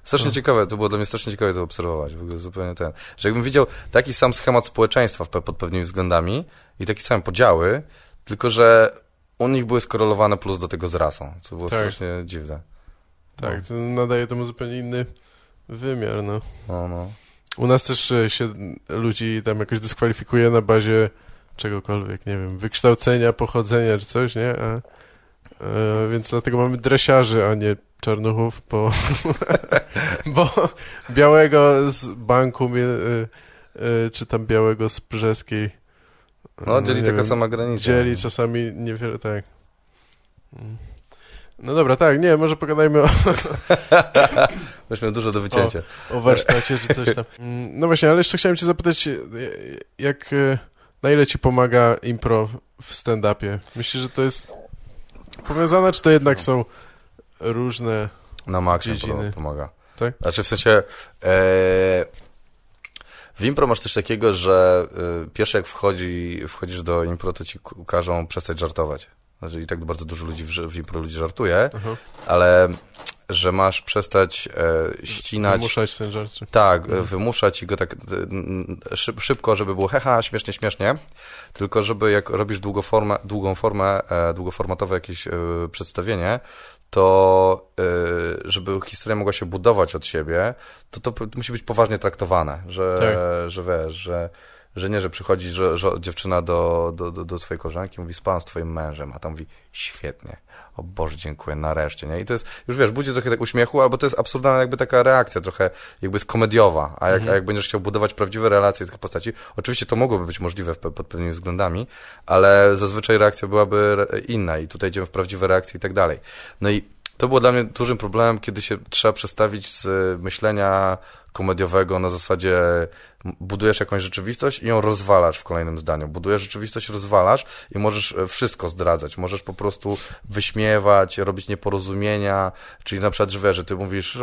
Strasznie No. ciekawe, to było dla mnie strasznie ciekawe to obserwować, w ogóle zupełnie ten, że jakbym widział taki sam schemat społeczeństwa pod pewnymi względami i takie same podziały, tylko że u nich były skorelowane plus do tego z rasą, co było Tak. strasznie dziwne. Tak, to nadaje temu zupełnie inny wymiar, no. No, no. U nas też e, się ludzi tam jakoś dyskwalifikuje na bazie czegokolwiek, nie wiem, wykształcenia, pochodzenia czy coś, nie? A, e, więc dlatego mamy dresiarzy, a nie czarnuchów, bo, bo białego z banku mie- e, czy tam białego z brzeskiej No, dzieli taka wiem, sama granica. dzieli czasami niewiele, tak. No dobra, tak, nie, może pogadajmy o, Będziesz miał dużo do wycięcia. o warsztacie czy coś tam. Mm, No właśnie, ale jeszcze chciałem cię zapytać, e, jak, e, na ile ci pomaga impro w stand-upie? Myślisz, że to jest powiązane, czy to jednak są różne... Na to pomaga. Tak? Znaczy w sensie e, w impro masz coś takiego, że e, pierwsze jak wchodzi, wchodzisz do impro, to ci każą przestać żartować. Znaczy i tak bardzo dużo ludzi w, w impro ludzi żartuje, Aha, ale że masz przestać e, ścinać... wymuszać ten żart. Tak, Mhm. wymuszać i go tak szyb, szybko, żeby było heha, śmiesznie, śmiesznie, tylko żeby jak robisz długoformę, długą formę, e, długoformatowe jakieś e, przedstawienie, to e, żeby historia mogła się budować od siebie, to to musi być poważnie traktowane, że, Tak. że wiesz, że, że nie, że przychodzi że, że dziewczyna do, do, do, do swojej koleżanki i mówi, spałam z twoim mężem, a tam mówi, świetnie, o Boże, dziękuję, nareszcie, nie? I to jest, już wiesz, budzi trochę tak uśmiechu, albo to jest absurdalna jakby taka reakcja, trochę jakby jest komediowa, a jak, a jak będziesz chciał budować prawdziwe relacje tych postaci, oczywiście to mogłoby być możliwe pod pewnymi względami, ale zazwyczaj reakcja byłaby inna i tutaj idziemy w prawdziwe reakcje i tak dalej. No i to było dla mnie dużym problemem, kiedy się trzeba przestawić z myślenia komediowego na zasadzie budujesz jakąś rzeczywistość i ją rozwalasz w kolejnym zdaniu. Budujesz rzeczywistość, rozwalasz i możesz e, wszystko zdradzać. Możesz po prostu wyśmiewać, robić nieporozumienia, czyli na przykład, że wiesz, że ty mówisz,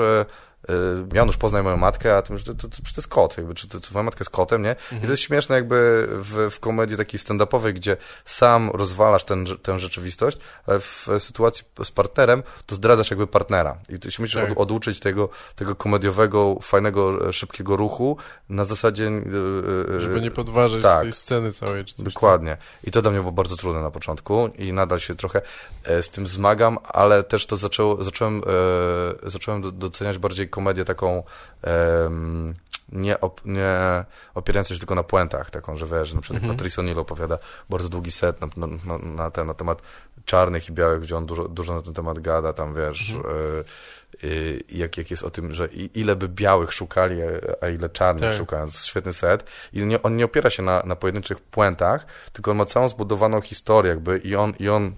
Janusz, poznaj moją matkę, a ty mówisz, to, to, to, to jest kot, jakby, czy to, to, twoja matka jest kotem, nie? Mhm. I to jest śmieszne jakby w, w komedii takiej stand-upowej, gdzie sam rozwalasz ten, tę rzeczywistość, ale w sytuacji z partnerem, to zdradzasz jakby partnera. I ty się musisz tak. od, oduczyć tego, tego komediowego, fajnego, szybkiego ruchu na zasadzie... Yy, Żeby nie podważyć tak, tej sceny całej. Czy dokładnie. I to dla mnie było bardzo trudne na początku i nadal się trochę z tym zmagam, ale też to zaczęło, zacząłem, e, zacząłem doceniać bardziej komedię taką um, nie, op, nie opierającą się tylko na puentach, taką, że wiesz, na przykład mhm. Patrice O'Neill opowiada bardzo długi set na, na, na, ten, na temat czarnych i białych, gdzie on dużo, dużo na ten temat gada, tam wiesz, mhm. y, y, jak, jak jest o tym, że ile by białych szukali, a ile czarnych tak. szukając. Świetny set. I nie, on nie opiera się na, na pojedynczych puentach, tylko on ma całą zbudowaną historię jakby i on, i on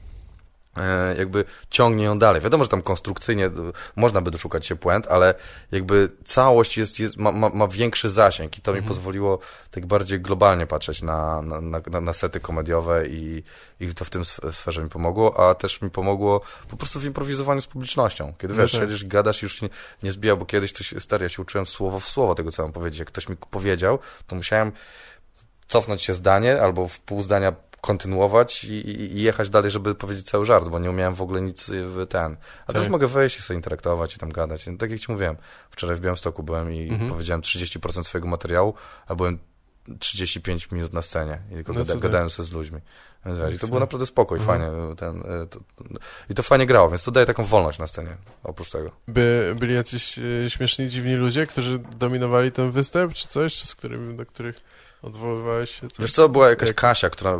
jakby ciągnie ją dalej. Wiadomo, że tam konstrukcyjnie można by doszukać się puent, ale jakby całość jest, jest ma, ma, ma, większy zasięg i to mhm. mi pozwoliło tak bardziej globalnie patrzeć na, na, na, na sety komediowe i, i to w tym sferze mi pomogło, a też mi pomogło po prostu w improwizowaniu z publicznością. Kiedy wiesz, tak. siedzisz, gadasz już się nie zbijał, bo kiedyś to się, stary, ja się uczyłem słowo w słowo tego, co mam powiedzieć. Jak ktoś mi powiedział, to musiałem cofnąć się zdanie albo w pół zdania kontynuować i, i, jechać dalej, żeby powiedzieć cały żart, bo nie umiałem w ogóle nic w ten. A tak. teraz mogę wejść i sobie interaktować i tam gadać. No, tak jak ci mówiłem, wczoraj w Białymstoku byłem i mhm. powiedziałem 30% swojego materiału, a byłem 35 minut na scenie i tylko no gada, gadałem sobie z ludźmi. Więc wiesz, I to było naprawdę spokój, mhm. fajnie. Ten, e, to, I to fajnie grało, więc to daje taką wolność na scenie, oprócz tego. By, byli jacyś e, śmieszni, dziwni ludzie, którzy dominowali ten występ, czy coś, czy z którymi, do których Odwoływałeś się? Coś? Wiesz co, była jakaś Jak... Kasia, która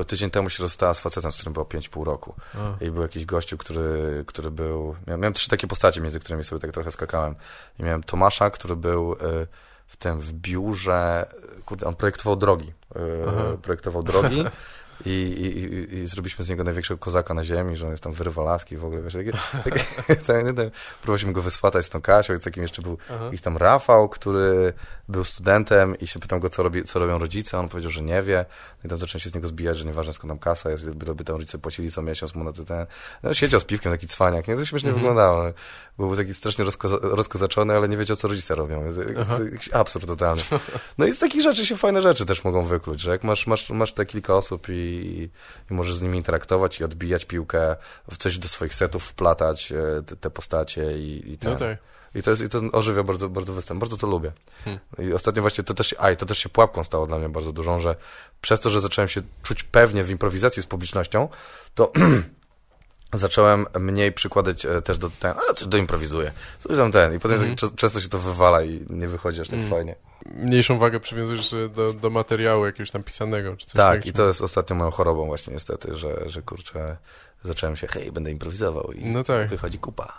e, tydzień temu się rozstała z facetem, z którym było 5,5 roku. A. I był jakiś gościu, który, który był... Miałem, miałem, trzy takie postacie, między którymi sobie tak trochę skakałem. I miałem Tomasza, który był e, w tym, w biurze... Kurde, on projektował drogi. E, Aha. Projektował drogi. I, i, i, zrobiliśmy z niego największego kozaka na ziemi, że on jest tam wyrywa laski w ogóle, wiesz, takie, takie, tak, próbowaliśmy go wyswatać z tą Kasią i takim jeszcze był Aha. jakiś tam Rafał, który był studentem i się pytam go, co, robi, co robią rodzice, on powiedział, że nie wie, no i tam zacząłem się z niego zbijać, że nieważne skąd tam kasa jest, by, tam rodzice płacili co miesiąc mu na ten, no siedział z piwkiem, taki cwaniak, nie, to śmiesznie mhm. wyglądało, był taki strasznie rozkoza rozkozaczony, ale nie wiedział, co rodzice robią, jakiś absurd totalny. No i z takich rzeczy się fajne rzeczy też mogą wykluć, że jak masz, masz, masz te kilka osób i i, i możesz z nimi interaktować i odbijać piłkę, w coś do swoich setów wplatać e, te, te postacie i, i ten. No tak. I to, jest, I to ożywia bardzo, bardzo występ. Bardzo to lubię. Hmm. I ostatnio właśnie to też, a, i to też się pułapką stało dla mnie bardzo dużą, że przez to, że zacząłem się czuć pewnie w improwizacji z publicznością, to zacząłem mniej przykładać e, też do ten, a co doimprowizuję, coś tam ten. I potem mm -hmm. często się to wywala i nie wychodzi aż tak mm. fajnie. Mniejszą wagę przywiązujesz do, do materiału jakiegoś tam pisanego, czy coś Tak, i to jest ostatnio moją chorobą właśnie niestety, że, że kurczę, zacząłem się, hej, będę improwizował i no tak. wychodzi kupa.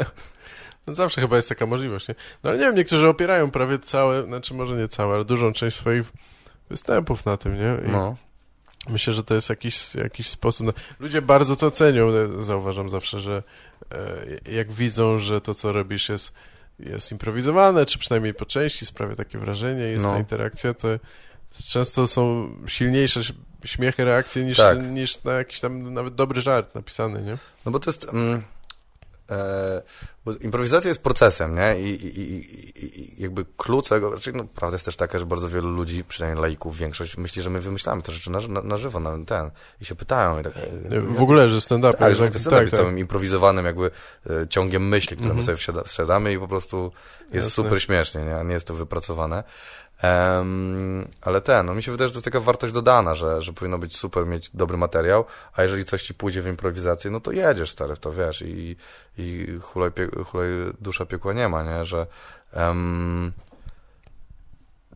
no zawsze chyba jest taka możliwość, nie? No ale nie wiem, niektórzy opierają prawie całe, znaczy może nie całe, ale dużą część swoich występów na tym, nie? I no. Myślę, że to jest jakiś, jakiś sposób. No, ludzie bardzo to cenią. Zauważam zawsze, że e, jak widzą, że to, co robisz, jest, jest improwizowane, czy przynajmniej po części sprawia takie wrażenie, jest no. ta interakcja, to często są silniejsze śmiechy, reakcje niż, tak. niż na jakiś tam nawet dobry żart napisany, nie? No bo to jest... Mm bo improwizacja jest procesem, nie? I, i, i, i jakby klucz tego, znaczy, no, prawda jest też taka, że bardzo wielu ludzi, przynajmniej laików, większość myśli, że my wymyślamy te rzeczy na, na, na żywo, na ten, i się pytają. I tak, w ogóle, że stand-up. Tak, że stand-up tak, jest tak. całym improwizowanym jakby e, ciągiem myśli, które -hmm. my sobie wsiadamy i po prostu jest Jasne. super śmiesznie, nie? nie jest to wypracowane. Um, ale ten, no mi się wydaje, że to jest taka wartość dodana, że, że powinno być super mieć dobry materiał, a jeżeli coś ci pójdzie w improwizację, no to jedziesz stary w to, wiesz, i, i hulaj, pie, hulaj dusza piekła nie ma, nie, że um,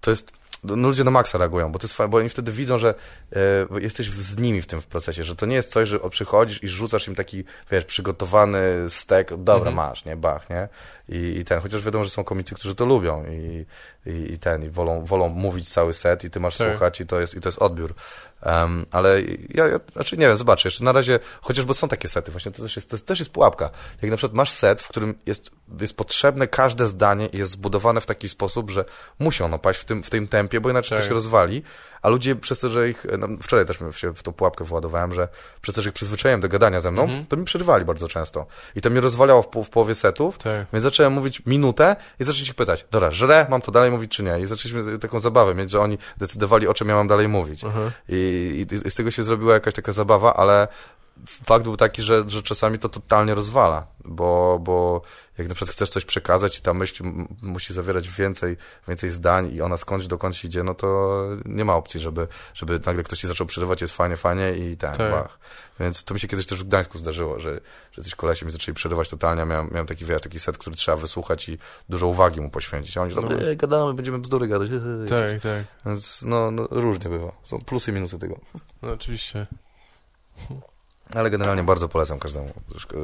to jest no, ludzie na maksa reagują, bo to jest fajne, bo oni wtedy widzą, że e, jesteś z nimi w tym w procesie, że to nie jest coś, że przychodzisz i rzucasz im taki, wiesz, przygotowany stek, dobra, mhm. masz, nie, bach, nie? I, I, ten, chociaż wiadomo, że są komicy, którzy to lubią i, i, i ten, i wolą, wolą mówić cały set i ty masz tak. słuchać i to jest, i to jest odbiór. Um, ale ja, ja, znaczy nie wiem, zobacz, jeszcze na razie, chociażby są takie sety, właśnie to też jest, to też jest pułapka. Jak na przykład masz set, w którym jest, jest potrzebne każde zdanie i jest zbudowane w taki sposób, że musi ono paść w tym, w tym tempie, bo inaczej Tak. to się rozwali, a ludzie przez to, że ich, no, wczoraj też się w tą pułapkę wyładowałem, że przez to, że ich przyzwyczaiłem do gadania ze mną, Mhm. to mi przerywali bardzo często. I to mnie rozwalało w, w połowie setów, Tak. więc zacząłem mówić minutę i zacząć ich pytać, dobra, żrę, mam to dalej mówić czy nie? I zaczęliśmy taką zabawę mieć, że oni decydowali, o czym ja mam dalej mówić. Aha. I, i, I z tego się zrobiła jakaś taka zabawa, ale fakt był taki, że, że czasami to totalnie rozwala, bo, bo jak na przykład chcesz coś przekazać i ta myśl musi zawierać więcej, więcej zdań i ona skądś dokądś idzie, no to nie ma opcji, żeby, żeby nagle ktoś ci zaczął przerywać, jest fajnie, fajnie i ten, Tak. bach. Więc to mi się kiedyś też w Gdańsku zdarzyło, że, że coś kolesi mi zaczęli przerywać totalnie, miałem, miałem taki, wiesz, taki set, który trzeba wysłuchać i dużo uwagi mu poświęcić, a oni tam, No. e, gadamy, będziemy bzdury gadać, Tak, tak. więc no, no różnie bywa, są plusy i minusy tego. No oczywiście. Ale generalnie bardzo polecam każdemu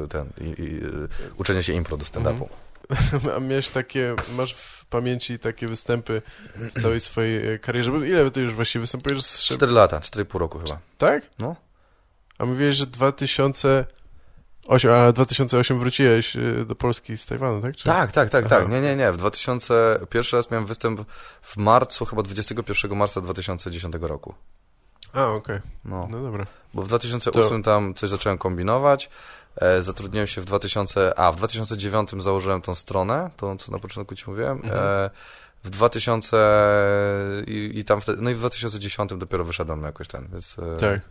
ten, i, i, y, uczenie się impro do stand-upu. A miałeś takie, masz w pamięci takie występy w całej swojej e, karierze? Ile ty już właściwie występujesz? Z... Cztery lata, cztery pół roku chyba. Tak? No. A mówiłeś, że 2008, ale 2008 wróciłeś e, do Polski z Tajwanu, tak? Czy... Tak, tak, tak, Aha. tak. Nie, nie, nie. W 2000, pierwszy raz miałem występ w marcu, chyba 21 marca 2010 roku. A, okej. No, No dobra. bo w 2008 tam coś zacząłem kombinować. E, zatrudniłem się w 2000, a w 2009 założyłem tą stronę, tą co na początku ci mówiłem. Mhm. E, w 2000 i, i tam wtedy, no i w 2010 dopiero wyszedłem jakoś ten, więc e, Tak.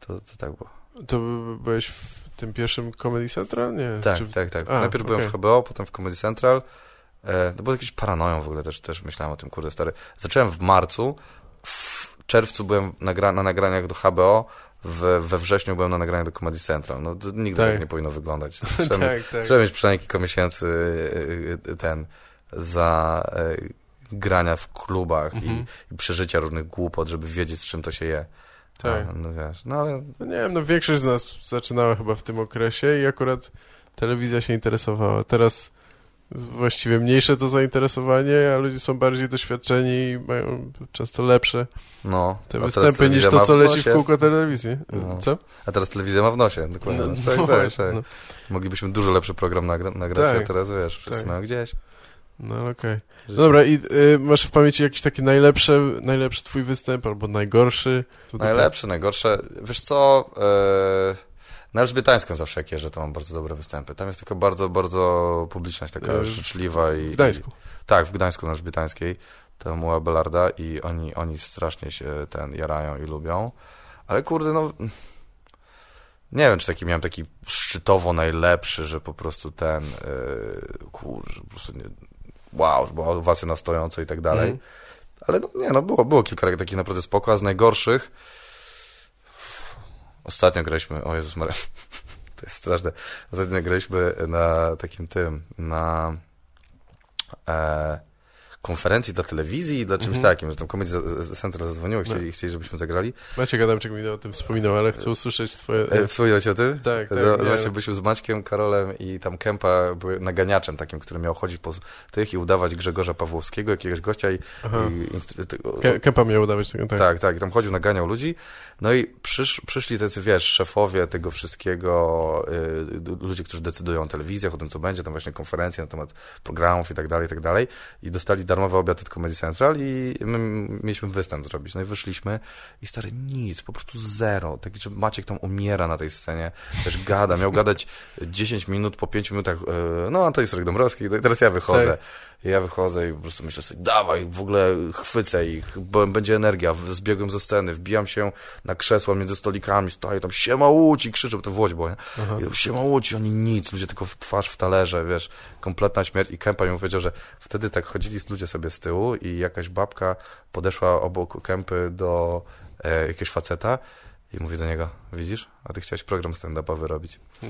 to, to tak było. To by- byłeś w tym pierwszym Comedy Central? Nie. Tak, Czy... tak, tak. A, Najpierw byłem okej. w HBO, potem w Comedy Central. E, to było jakieś paranoją w ogóle, też, też myślałem o tym, kurde stary. Zacząłem w marcu, w czerwcu byłem nagra na nagraniach do HBO, w, we wrześniu byłem na nagraniach do Comedy Central. No to nigdy Tak. tak nie powinno wyglądać. Trzeba, mieć, tak, tak. trzeba mieć przynajmniej kilka miesięcy e, e, ten za grania w klubach Mhm. i, i przeżycia różnych głupot, żeby wiedzieć, z czym to się je. Tak. A, no wiesz, no ale No nie wiem, no większość z nas zaczynała chyba w tym okresie i akurat telewizja się interesowała. Teraz właściwie mniejsze to zainteresowanie, a ludzie są bardziej doświadczeni i mają często lepsze no. te występy niż to, co leci w kółko telewizji. No. Co? A teraz telewizja ma w nosie, dokładnie. No, tak, no tak, właśnie, tak. no. Moglibyśmy dużo lepszy program nagra nagrać, Tak. a teraz wiesz, wszyscy Tak. mają gdzieś. No okej. Życie. Dobra, i y, masz w pamięci jakiś taki najlepszy, najlepszy twój występ albo najgorszy? Najlepsze, najgorsze. Wiesz co, e, na Elżbietańską zawsze jak jeżdżę, to mam bardzo dobre występy. Tam jest taka bardzo, bardzo publiczność, taka E, życzliwa i... W Gdańsku. I, tak, w Gdańsku na Elżbietańskiej. Tam u Abelarda i oni, oni strasznie się ten jarają i lubią. Ale kurde, no... Nie wiem, czy taki miałem taki szczytowo najlepszy, że po prostu ten, yy, kurczę, po prostu nie, wow, że była owacja na stojąco i tak dalej. Mhm. Ale no, nie, no było, było kilka takich naprawdę spoko, a z najgorszych ostatnio graliśmy, o Jezus Maria, to jest straszne, ostatnio graliśmy na takim tym, na e, konferencji dla telewizji i dla czymś Mhm. takim, że tam Comedy Central zadzwoniło i chcieli, chcieli, żebyśmy zagrali. Maciek Adamczyk mi o tym wspominał, ale chcę usłyszeć twoje... E, Wspominałeś o tym? Tak, tak, No, nie, właśnie no. byliśmy z Maćkiem, Karolem i tam Kępa był naganiaczem takim, który miał chodzić po tych i udawać Grzegorza Pawłowskiego, jakiegoś gościa i, i Kępa miał udawać tego, tak. tak, tak, i tam chodził, naganiał ludzi. No i przysz, przyszli tacy, wiesz, szefowie tego wszystkiego, y, ludzie, którzy decydują o telewizjach, o tym, co będzie, tam właśnie konferencje na temat programów i tak dalej, i tak dalej. I dostali darmowy obiad od Comedy Central i my mieliśmy występ zrobić. No i wyszliśmy i stary, nic, po prostu zero. Taki, że Maciek tam umiera na tej scenie, też gada, miał gadać 10 minut, po 5 minutach, y, no to jest Rek Dąbrowski, teraz ja wychodzę. Tak. Ja wychodzę i po prostu myślę sobie, dawaj, w ogóle chwycę ich, bo będzie energia. Zbiegłem ze sceny, wbijam się na krzesła między stolikami, stoję tam, siema Łódź i krzyczę, bo to w Łodź było, nie? Aha. I siema Łódź, oni nic, ludzie tylko w twarz w talerze, wiesz, kompletna śmierć. I Kępa mi powiedział, że wtedy tak chodzili ludzie sobie z tyłu i jakaś babka podeszła obok Kępy do e, jakiegoś faceta i mówi do niego, widzisz, a ty chciałeś program stand-upowy robić.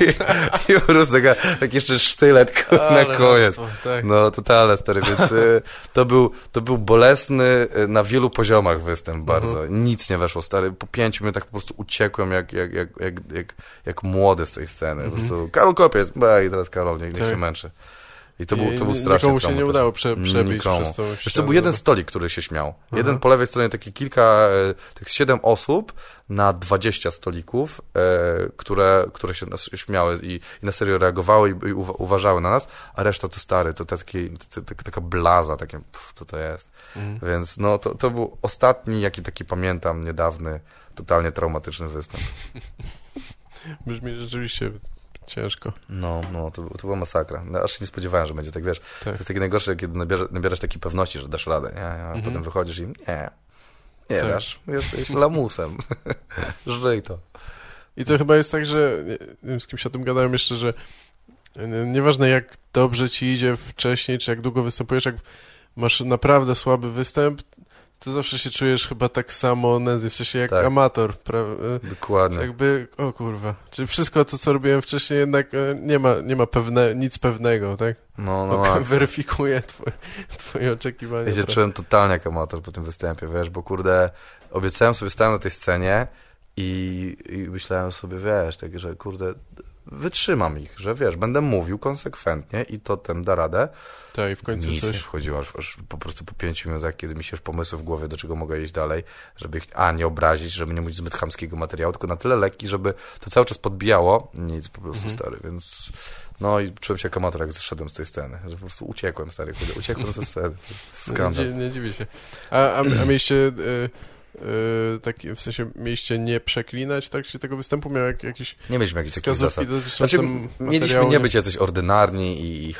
I, I po prostu taka, taki jeszcze sztylet na Ale koniec. hamstwo, Tak. No, totalne, stary, więc y, to, był, to był bolesny y, na wielu poziomach występ bardzo. Nic nie weszło, stary. Po pięciu minutach po prostu uciekłem jak, jak, jak, jak, jak, jak młody z tej sceny. Po prostu, Karol Kopiec, i teraz Karol, niech, niech Tak. się męczy. I to był, to był I strasznie Nikomu się nie udało prze, przebić Nikomu. przez tą ścianę. był jeden stolik, który się śmiał. Jeden po lewej stronie, takie kilka, e, tak siedem osób na 20 stolików, e, które, które się nas śmiały i, i na serio reagowały i, i uwa- uważały na nas, a reszta to stary, to, taki, taka blaza, takie, pff, to to jest. Mhm. Więc no, to, to był ostatni, jaki taki pamiętam, niedawny, totalnie traumatyczny występ. Brzmi rzeczywiście ciężko. No, no, to, to była masakra. No, aż się nie spodziewałem, że będzie tak, wiesz, Tak. to jest takie najgorsze, kiedy nabierasz, nabierasz takiej pewności, że dasz radę, nie? A potem wychodzisz i nie, nie Tak. dasz, jesteś lamusem. Żyj to. I to chyba jest tak, że nie nie wiem z kimś o tym gadałem jeszcze, że nie- nieważne jak dobrze ci idzie wcześniej, czy jak długo występujesz, jak masz naprawdę słaby występ, to zawsze się czujesz chyba tak samo w sensie jak Tak. amator, e, Dokładnie. jakby, o kurwa, czy wszystko to, co robiłem wcześniej jednak e, nie ma, nie ma pewne, nic pewnego, tak? No, no, No, no weryfikuje twoje, twoje oczekiwania. Ja się czułem totalnie jak amator po tym występie, wiesz, bo kurde, obiecałem sobie, stałem na tej scenie i, i myślałem sobie, wiesz, tak, że kurde, wytrzymam ich, że wiesz, będę mówił konsekwentnie i to tem da radę. I w końcu Nic nie coś... wchodziło, aż, aż po prostu po pięciu minutach, kiedy mi się już pomysły w głowie, do czego mogę iść dalej, żeby ich, a, nie obrazić, żeby nie mówić zbyt chamskiego materiału, tylko na tyle lekki, żeby to cały czas podbijało. Nic, po prostu stary, więc... No i czułem się jak amator, jak zeszedłem z tej sceny, że po prostu uciekłem, stary, uciekłem ze sceny, to jest Nie, skandal. dzi- nie dziwię się. A, a, a mieliście... Y, y, taki, w sensie mieliście nie przeklinać w trakcie tego występu? Miał jak, jakieś Nie mieliśmy jakichś takich zasad. Znaczy, mieliśmy nie być jacyś ordynarni i, i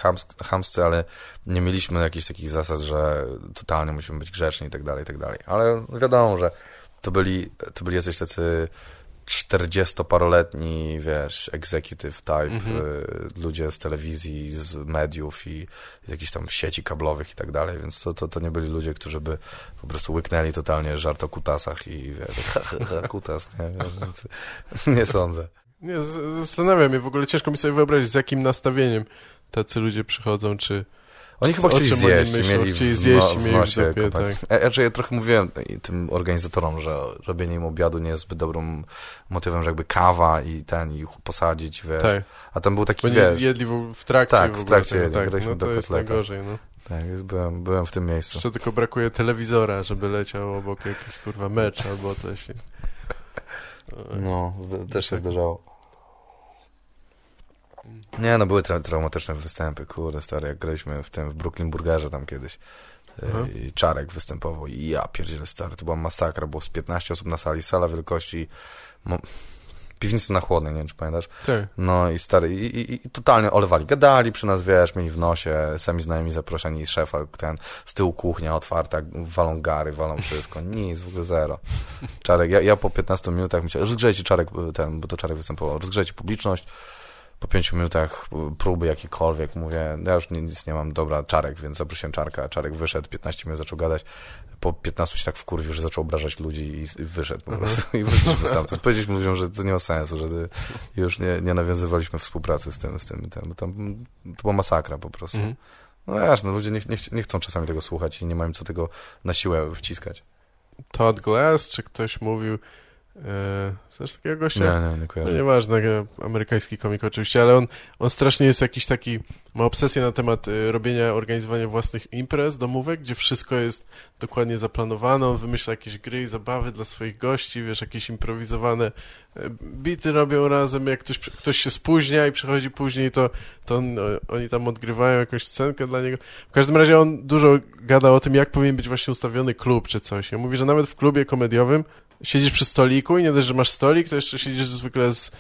chamscy, ale nie mieliśmy jakichś takich zasad, że totalnie musimy być grzeczni i tak dalej, i tak dalej. Ale wiadomo, że to byli, to byli jacyś tacy 40-paroletni, wiesz, executive type, Mhm. y, ludzie z telewizji, z mediów i z jakichś tam sieci kablowych i tak dalej, więc to, to, to nie byli ludzie, którzy by po prostu łyknęli totalnie żart o kutasach i wiesz, ha, ha, ha, kutas, nie, wiesz, nie sądzę. Nie, zastanawiam się, w ogóle ciężko mi sobie wyobrazić, z jakim nastawieniem tacy ludzie przychodzą, czy... Oni chyba chcieli zjeść, myślą? mieli Chcieli zjeść no, i w mieli w nosie dupie, tak. Ja, znaczy, ja trochę mówiłem tym organizatorom, że robienie im obiadu nie jest zbyt dobrym motywem, że jakby kawa i ten, i ich posadzić, wiesz. Tak, A tam był taki, bo wiesz, jedli w, w trakcie Tak, w w trakcie jedli, tak, no to jest kotleta. najgorzej, no. tak, jest, byłem, byłem w tym miejscu. Jeszcze tylko brakuje telewizora, żeby leciał obok jakiś, kurwa, mecz albo coś. No, też się zdarzało. Nie, no były tra traumatyczne występy, kurde, stary, jak graliśmy w tym, w Brooklyn Burgerze tam kiedyś. Y, Aha. I Czarek występował i ja pierdzielę stary, to była masakra, było z 15 osób na sali, sala wielkości piwnicy na chłodnej, nie wiem czy pamiętasz. Tak, No i stary, i, i, i totalnie olewali, gadali przy nas, wiesz, mieli w nosie, sami znajomi zaproszeni, szefa, ten, z tyłu kuchnia otwarta, walą gary, walą wszystko, nic, w ogóle zero. Czarek, ja, ja po 15 minutach myślałem, rozgrzejcie Czarek, ten, bo to Czarek występował, rozgrzejcie publiczność, po 5 minutach próby jakiekolwiek, mówię, ja już nic nie mam, dobra, Czarek, więc zaprosiłem Czarka, Czarek wyszedł, 15 minut zaczął gadać, po 15 się tak wkurwił, że zaczął obrażać ludzi i, wyszedł po prostu i wyszliśmy stamtąd. Powiedzieliśmy ludziom, że to nie ma sensu, że już nie, nie nawiązywaliśmy współpracy z tym, z tym, tym bo tam to była masakra po prostu. mhm. No wiesz, no ludzie nie, nie, nie chcą czasami tego słuchać i nie mają co tego na siłę wciskać. Todd Glass, czy ktoś mówił, znasz takiego gościa? Nie, nie, nie No kojarzę. nieważne, e, amerykański komik oczywiście, ale on, on strasznie jest jakiś taki, ma obsesję na temat e, robienia, organizowania własnych imprez, domówek, gdzie wszystko jest dokładnie zaplanowane, on wymyśla jakieś gry i zabawy dla swoich gości, wiesz, jakieś improwizowane e, bity robią razem, jak ktoś, ktoś się spóźnia i przychodzi później, to, to on, oni tam odgrywają jakąś scenkę dla niego. W każdym razie on dużo gada o tym, jak powinien być właśnie ustawiony klub czy coś. Ja mówi, że nawet w klubie komediowym siedzisz przy stoliku i nie dość, że masz stolik, to jeszcze siedzisz zwykle z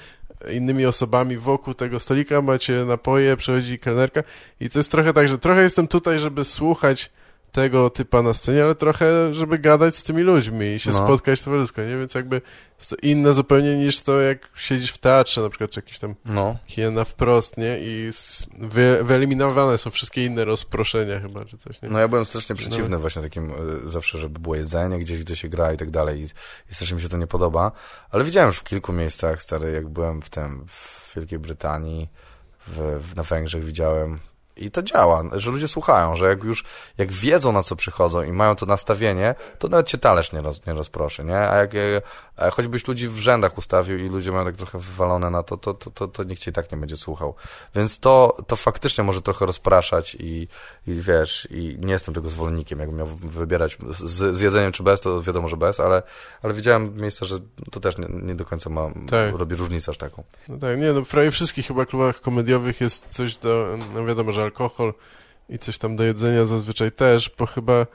innymi osobami wokół tego stolika, macie napoje, przychodzi kelnerka. I to jest trochę tak, że trochę jestem tutaj, żeby słuchać tego typa na scenie, ale trochę, żeby gadać z tymi ludźmi i się No. spotkać towarzysko, nie? Więc jakby jest to inne zupełnie niż to, jak siedzisz w teatrze na przykład, czy jakiś tam No, kina wprost, nie? I wy, wyeliminowane są wszystkie inne rozproszenia chyba, czy coś, nie? no ja byłem strasznie przeciwny właśnie takim y, zawsze, żeby było jedzenie gdzieś, gdzie się gra i tak dalej i, i strasznie mi się to nie podoba, ale widziałem już w kilku miejscach, stary, jak byłem w tym, w Wielkiej Brytanii, w, w, na Węgrzech widziałem I to działa, że ludzie słuchają, że jak już, jak wiedzą na co przychodzą i mają to nastawienie, to nawet cię talerz nie, roz, nie rozproszy, nie? A jak a choćbyś ludzi w rzędach ustawił i ludzie mają tak trochę wywalone na to, to, to, to, to nikt cię i tak nie będzie słuchał. Więc to, to faktycznie może trochę rozpraszać i, i wiesz, i nie jestem tego zwolennikiem, jakbym miał wybierać z, z jedzeniem czy bez, to wiadomo, że bez, ale, ale widziałem miejsca, że to też nie, nie do końca ma, tak. robi różnicę aż taką. No tak, nie, no w prawie wszystkich chyba klubach komediowych jest coś do, no wiadomo, że alkohol i coś tam do jedzenia zazwyczaj też, bo chyba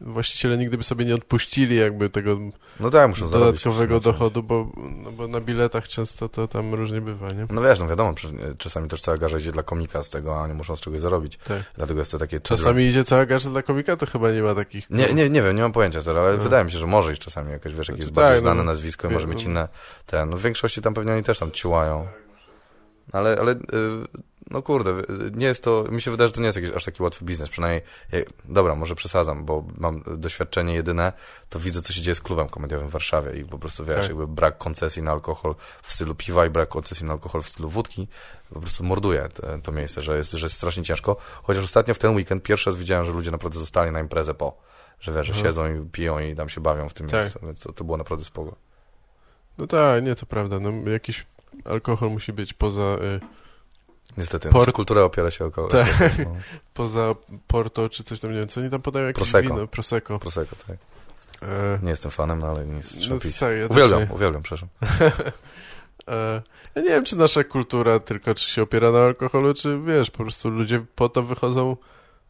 właściciele nigdy by sobie nie odpuścili jakby tego no tak, muszą dodatkowego dochodu, bo, no bo na biletach często to tam różnie bywa, nie? No wiesz, no wiadomo, czasami też cała garza idzie dla komika z tego, a oni muszą z czegoś zarobić. Tak. Dlatego jest to takie... Czasami idzie cała garza dla komika, to chyba nie ma takich... Nie, nie, nie wiem, nie mam pojęcia teraz, ale no. wydaje mi się, że może iść czasami jakaś, wiesz, jakieś znaczy, bardziej tak, znane no, nazwisko i może mieć no. inne... Ten, no w większości tam pewnie oni też tam ciłają. Ale, ale yy, no kurde, nie jest to, mi się wydaje, że to nie jest jakiś aż taki łatwy biznes, przynajmniej, dobra, może przesadzam, bo mam doświadczenie jedyne, to widzę, co się dzieje z klubem komediowym w Warszawie i po prostu, wiesz, tak. jakby brak koncesji na alkohol w stylu piwa i brak koncesji na alkohol w stylu wódki, po prostu morduje to, to miejsce, że jest, że jest strasznie ciężko, chociaż ostatnio w ten weekend pierwszy raz widziałem, że ludzie naprawdę zostali na imprezę po, że wiesz, że mhm. siedzą i piją i tam się bawią w tym tak. miejscu, więc to, to było naprawdę spoko. No tak, nie, to prawda, no jakiś alkohol musi być poza... Y Niestety, Port... kultura opiera się około. Tak. No. Poza Porto czy coś tam, nie wiem, co oni tam podają jakieś Prosecco. wino? Prosecco. Prosecco, tak. E... Nie jestem fanem, no ale nic, trzeba no, pić. Tak, ja uwielbiam, nie... uwielbiam, przepraszam. e... Ja nie wiem, czy nasza kultura tylko czy się opiera na alkoholu, czy wiesz, po prostu ludzie po to wychodzą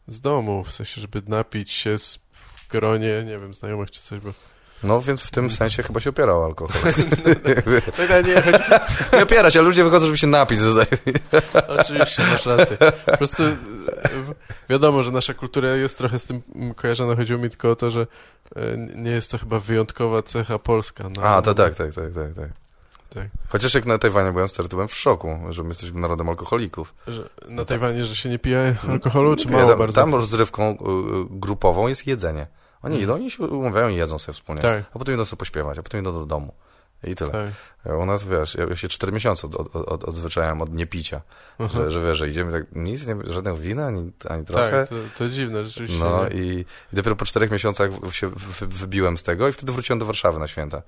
z domu, w sensie, żeby napić się w gronie, nie wiem, znajomych czy coś, bo no, więc w tym sensie chyba się opierał alkohol. no, nie, nie opiera się, ale ludzie wychodzą, żeby się napić. Oczywiście, masz rację. Po prostu wiadomo, że nasza kultura jest trochę z tym kojarzona. Chodziło mi tylko o to, że e, nie jest to chyba wyjątkowa cecha polska. No, A, to tak, tak, tak, tak, tak. Tak. Chociaż jak na Tajwanie byłem stary, to byłem w szoku, że my jesteśmy narodem alkoholików. Że na Tajwanie, że się nie pije alkoholu, czy mało tam, bardzo? Tam rozrywką y, grupową jest jedzenie. Oni idą, oni się umawiają i jedzą sobie wspólnie. Tak. A potem idą sobie pośpiewać, a potem idą do domu. I tyle. Tak. U nas, wiesz, ja się cztery miesiące od, od, od, odzwyczaiłem od niepicia. Uh -huh. Że, że wiesz, że idziemy tak, nic, nie, żadnego wina, ani, ani trochę. Tak, to, to dziwne, rzeczywiście. No i, i, dopiero po czterech miesiącach się wybiłem z tego i wtedy wróciłem do Warszawy na święta.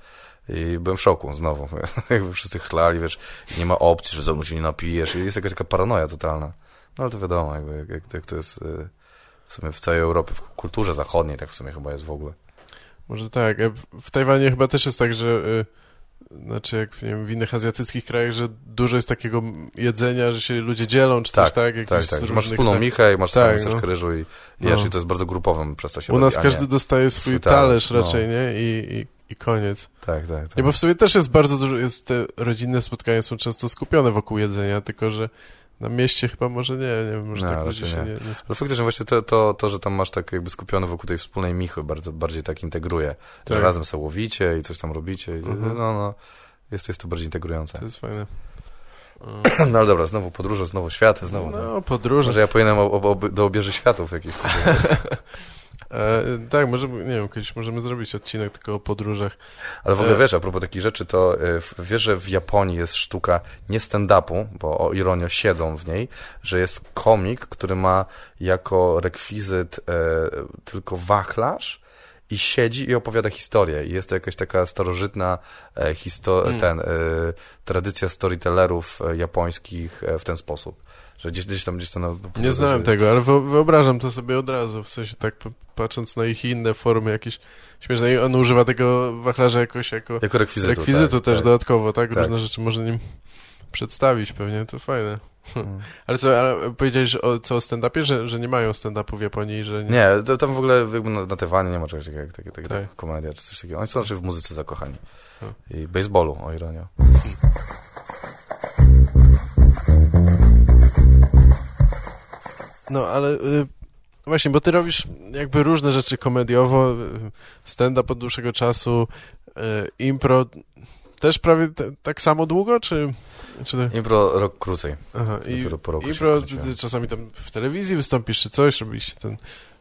I byłem w szoku znowu. Jakby wszyscy chlali, wiesz, nie ma opcji, że ze mną się nie napijesz. I jest jakaś taka paranoja totalna. No ale to wiadomo, jakby, jak, jak, jak to jest... Y w sumie w całej Europie, w kulturze zachodniej tak w sumie chyba jest w ogóle. Może tak. W Tajwanie chyba też jest tak, że y, znaczy jak nie wiem, w innych azjatyckich krajach, że dużo jest takiego jedzenia, że się ludzie dzielą, czy tak, coś tak? tak, tak. Różnych, masz wspólną tak, michę i masz tak, no. ryżu i jesz no. i to jest bardzo grupowym przez to się U nas każdy dostaje swój, swój talerz, no. raczej, nie? I, i, I koniec. Tak, tak, tak. Nie, bo w sumie też jest bardzo dużo, jest te rodzinne spotkania są często skupione wokół jedzenia, tylko że na mieście chyba może nie, nie wiem, może no, tak ludzie się nie, nie Ale faktycznie właśnie to, to, to, że tam masz tak jakby skupione wokół tej wspólnej michy, bardzo, bardziej tak integruje, tak. że razem sobie łowicie i coś tam robicie, mhm. no, no, jest, jest to bardziej integrujące. To jest fajne. No ale dobra, znowu podróże, znowu światy, znowu. No, tak. podróże. Może ja powinienem o, o, do obieży światów jakichś. E, tak, może, nie wiem, kiedyś możemy zrobić odcinek tylko o podróżach. Ale w ogóle e... wiesz, a propos takich rzeczy, to e, wiesz, że w Japonii jest sztuka nie stand-upu, bo o ironio siedzą w niej, że jest komik, który ma jako rekwizyt e, tylko wachlarz i siedzi i opowiada historię. I jest to jakaś taka starożytna e, histo- mm. ten, e, tradycja storytellerów japońskich w ten sposób że gdzieś, gdzieś tam, gdzieś tam... No, nie znałem że... tego, ale wyobrażam to sobie od razu, w sensie tak patrząc na ich inne formy jakieś śmieszne. I on używa tego wachlarza jakoś jako, jako rekwizytu, rekwizytu tak, też tak. dodatkowo, tak? tak? Różne rzeczy może nim przedstawić pewnie, to fajne. Hmm. Ale co, ale powiedziałeś o, co o stand-upie, że, że nie mają stand-upu w Japonii, że nie... Nie, to, tam w ogóle jakby na, na Tywanie nie ma czegoś takiego jak takie, takie, tak. komedia czy coś takiego. Oni są raczej w muzyce zakochani. Hmm. I baseballu, o ironię. Hmm. No, ale y, właśnie, bo ty robisz jakby różne rzeczy komediowo, y, stand-up od dłuższego czasu, y, impro też prawie tak samo długo, czy... czy Impro rok krócej. Aha, i po roku impro czasami tam w telewizji wystąpisz, czy coś, robiliście ten...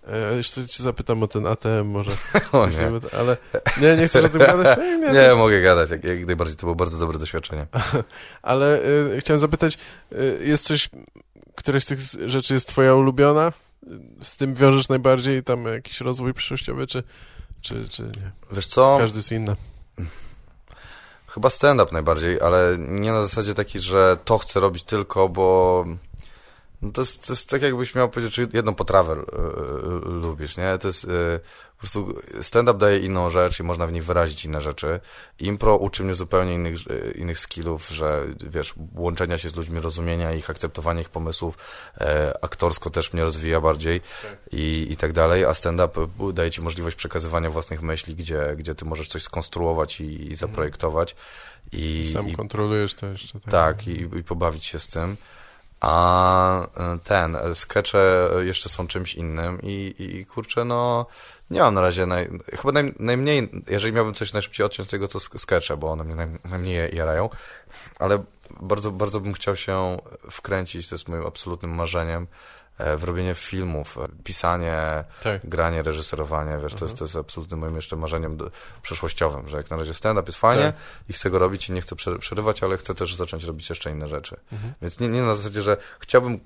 E, jeszcze cię zapytam o ten ATM może. O nie. Ale nie, nie chcesz o tym gadać? Nie, nie, nie to... mogę gadać, jak, jak najbardziej. To było bardzo dobre doświadczenie. Ale y, chciałem zapytać, y, jest coś któraś z tych rzeczy jest twoja ulubiona? Z tym wiążesz najbardziej tam jakiś rozwój przyszłościowy, czy, czy, czy nie? Wiesz co? Każdy jest inny. Chyba stand-up najbardziej, ale nie na zasadzie takiej, że to chcę robić tylko, bo no to, jest, to jest tak jakbyś miał powiedzieć, czy jedną potrawę y, lubisz, nie? To jest y, po prostu stand-up daje inną rzecz i można w niej wyrazić inne rzeczy. Impro uczy mnie zupełnie innych, innych skillów, że wiesz, łączenia się z ludźmi, rozumienia ich, akceptowania ich pomysłów, e, aktorsko też mnie rozwija bardziej tak. i, i tak dalej, a stand-up daje ci możliwość przekazywania własnych myśli, gdzie, gdzie ty możesz coś skonstruować i, i mhm. zaprojektować. I, Sam i, kontrolujesz to jeszcze. Tak, tak i, i pobawić się z tym. A e, ten, skecze jeszcze są czymś innym i, i kurczę, no nie mam na razie, naj, chyba naj, najmniej, jeżeli miałbym coś najszybciej odciąć tego, to skecze, bo one mnie naj, najmniej jarają, ale bardzo, bardzo bym chciał się wkręcić, to jest moim absolutnym marzeniem, w robienie filmów, e, pisanie, tak. granie, reżyserowanie, wiesz, mhm. to, jest, mhm. to jest absolutnym moim jeszcze marzeniem do, przyszłościowym, że jak na razie stand-up jest fajnie tak. i chcę go robić i nie chcę przerywać, ale chcę też zacząć robić jeszcze inne rzeczy. Mhm. Więc nie, nie na zasadzie, że chciałbym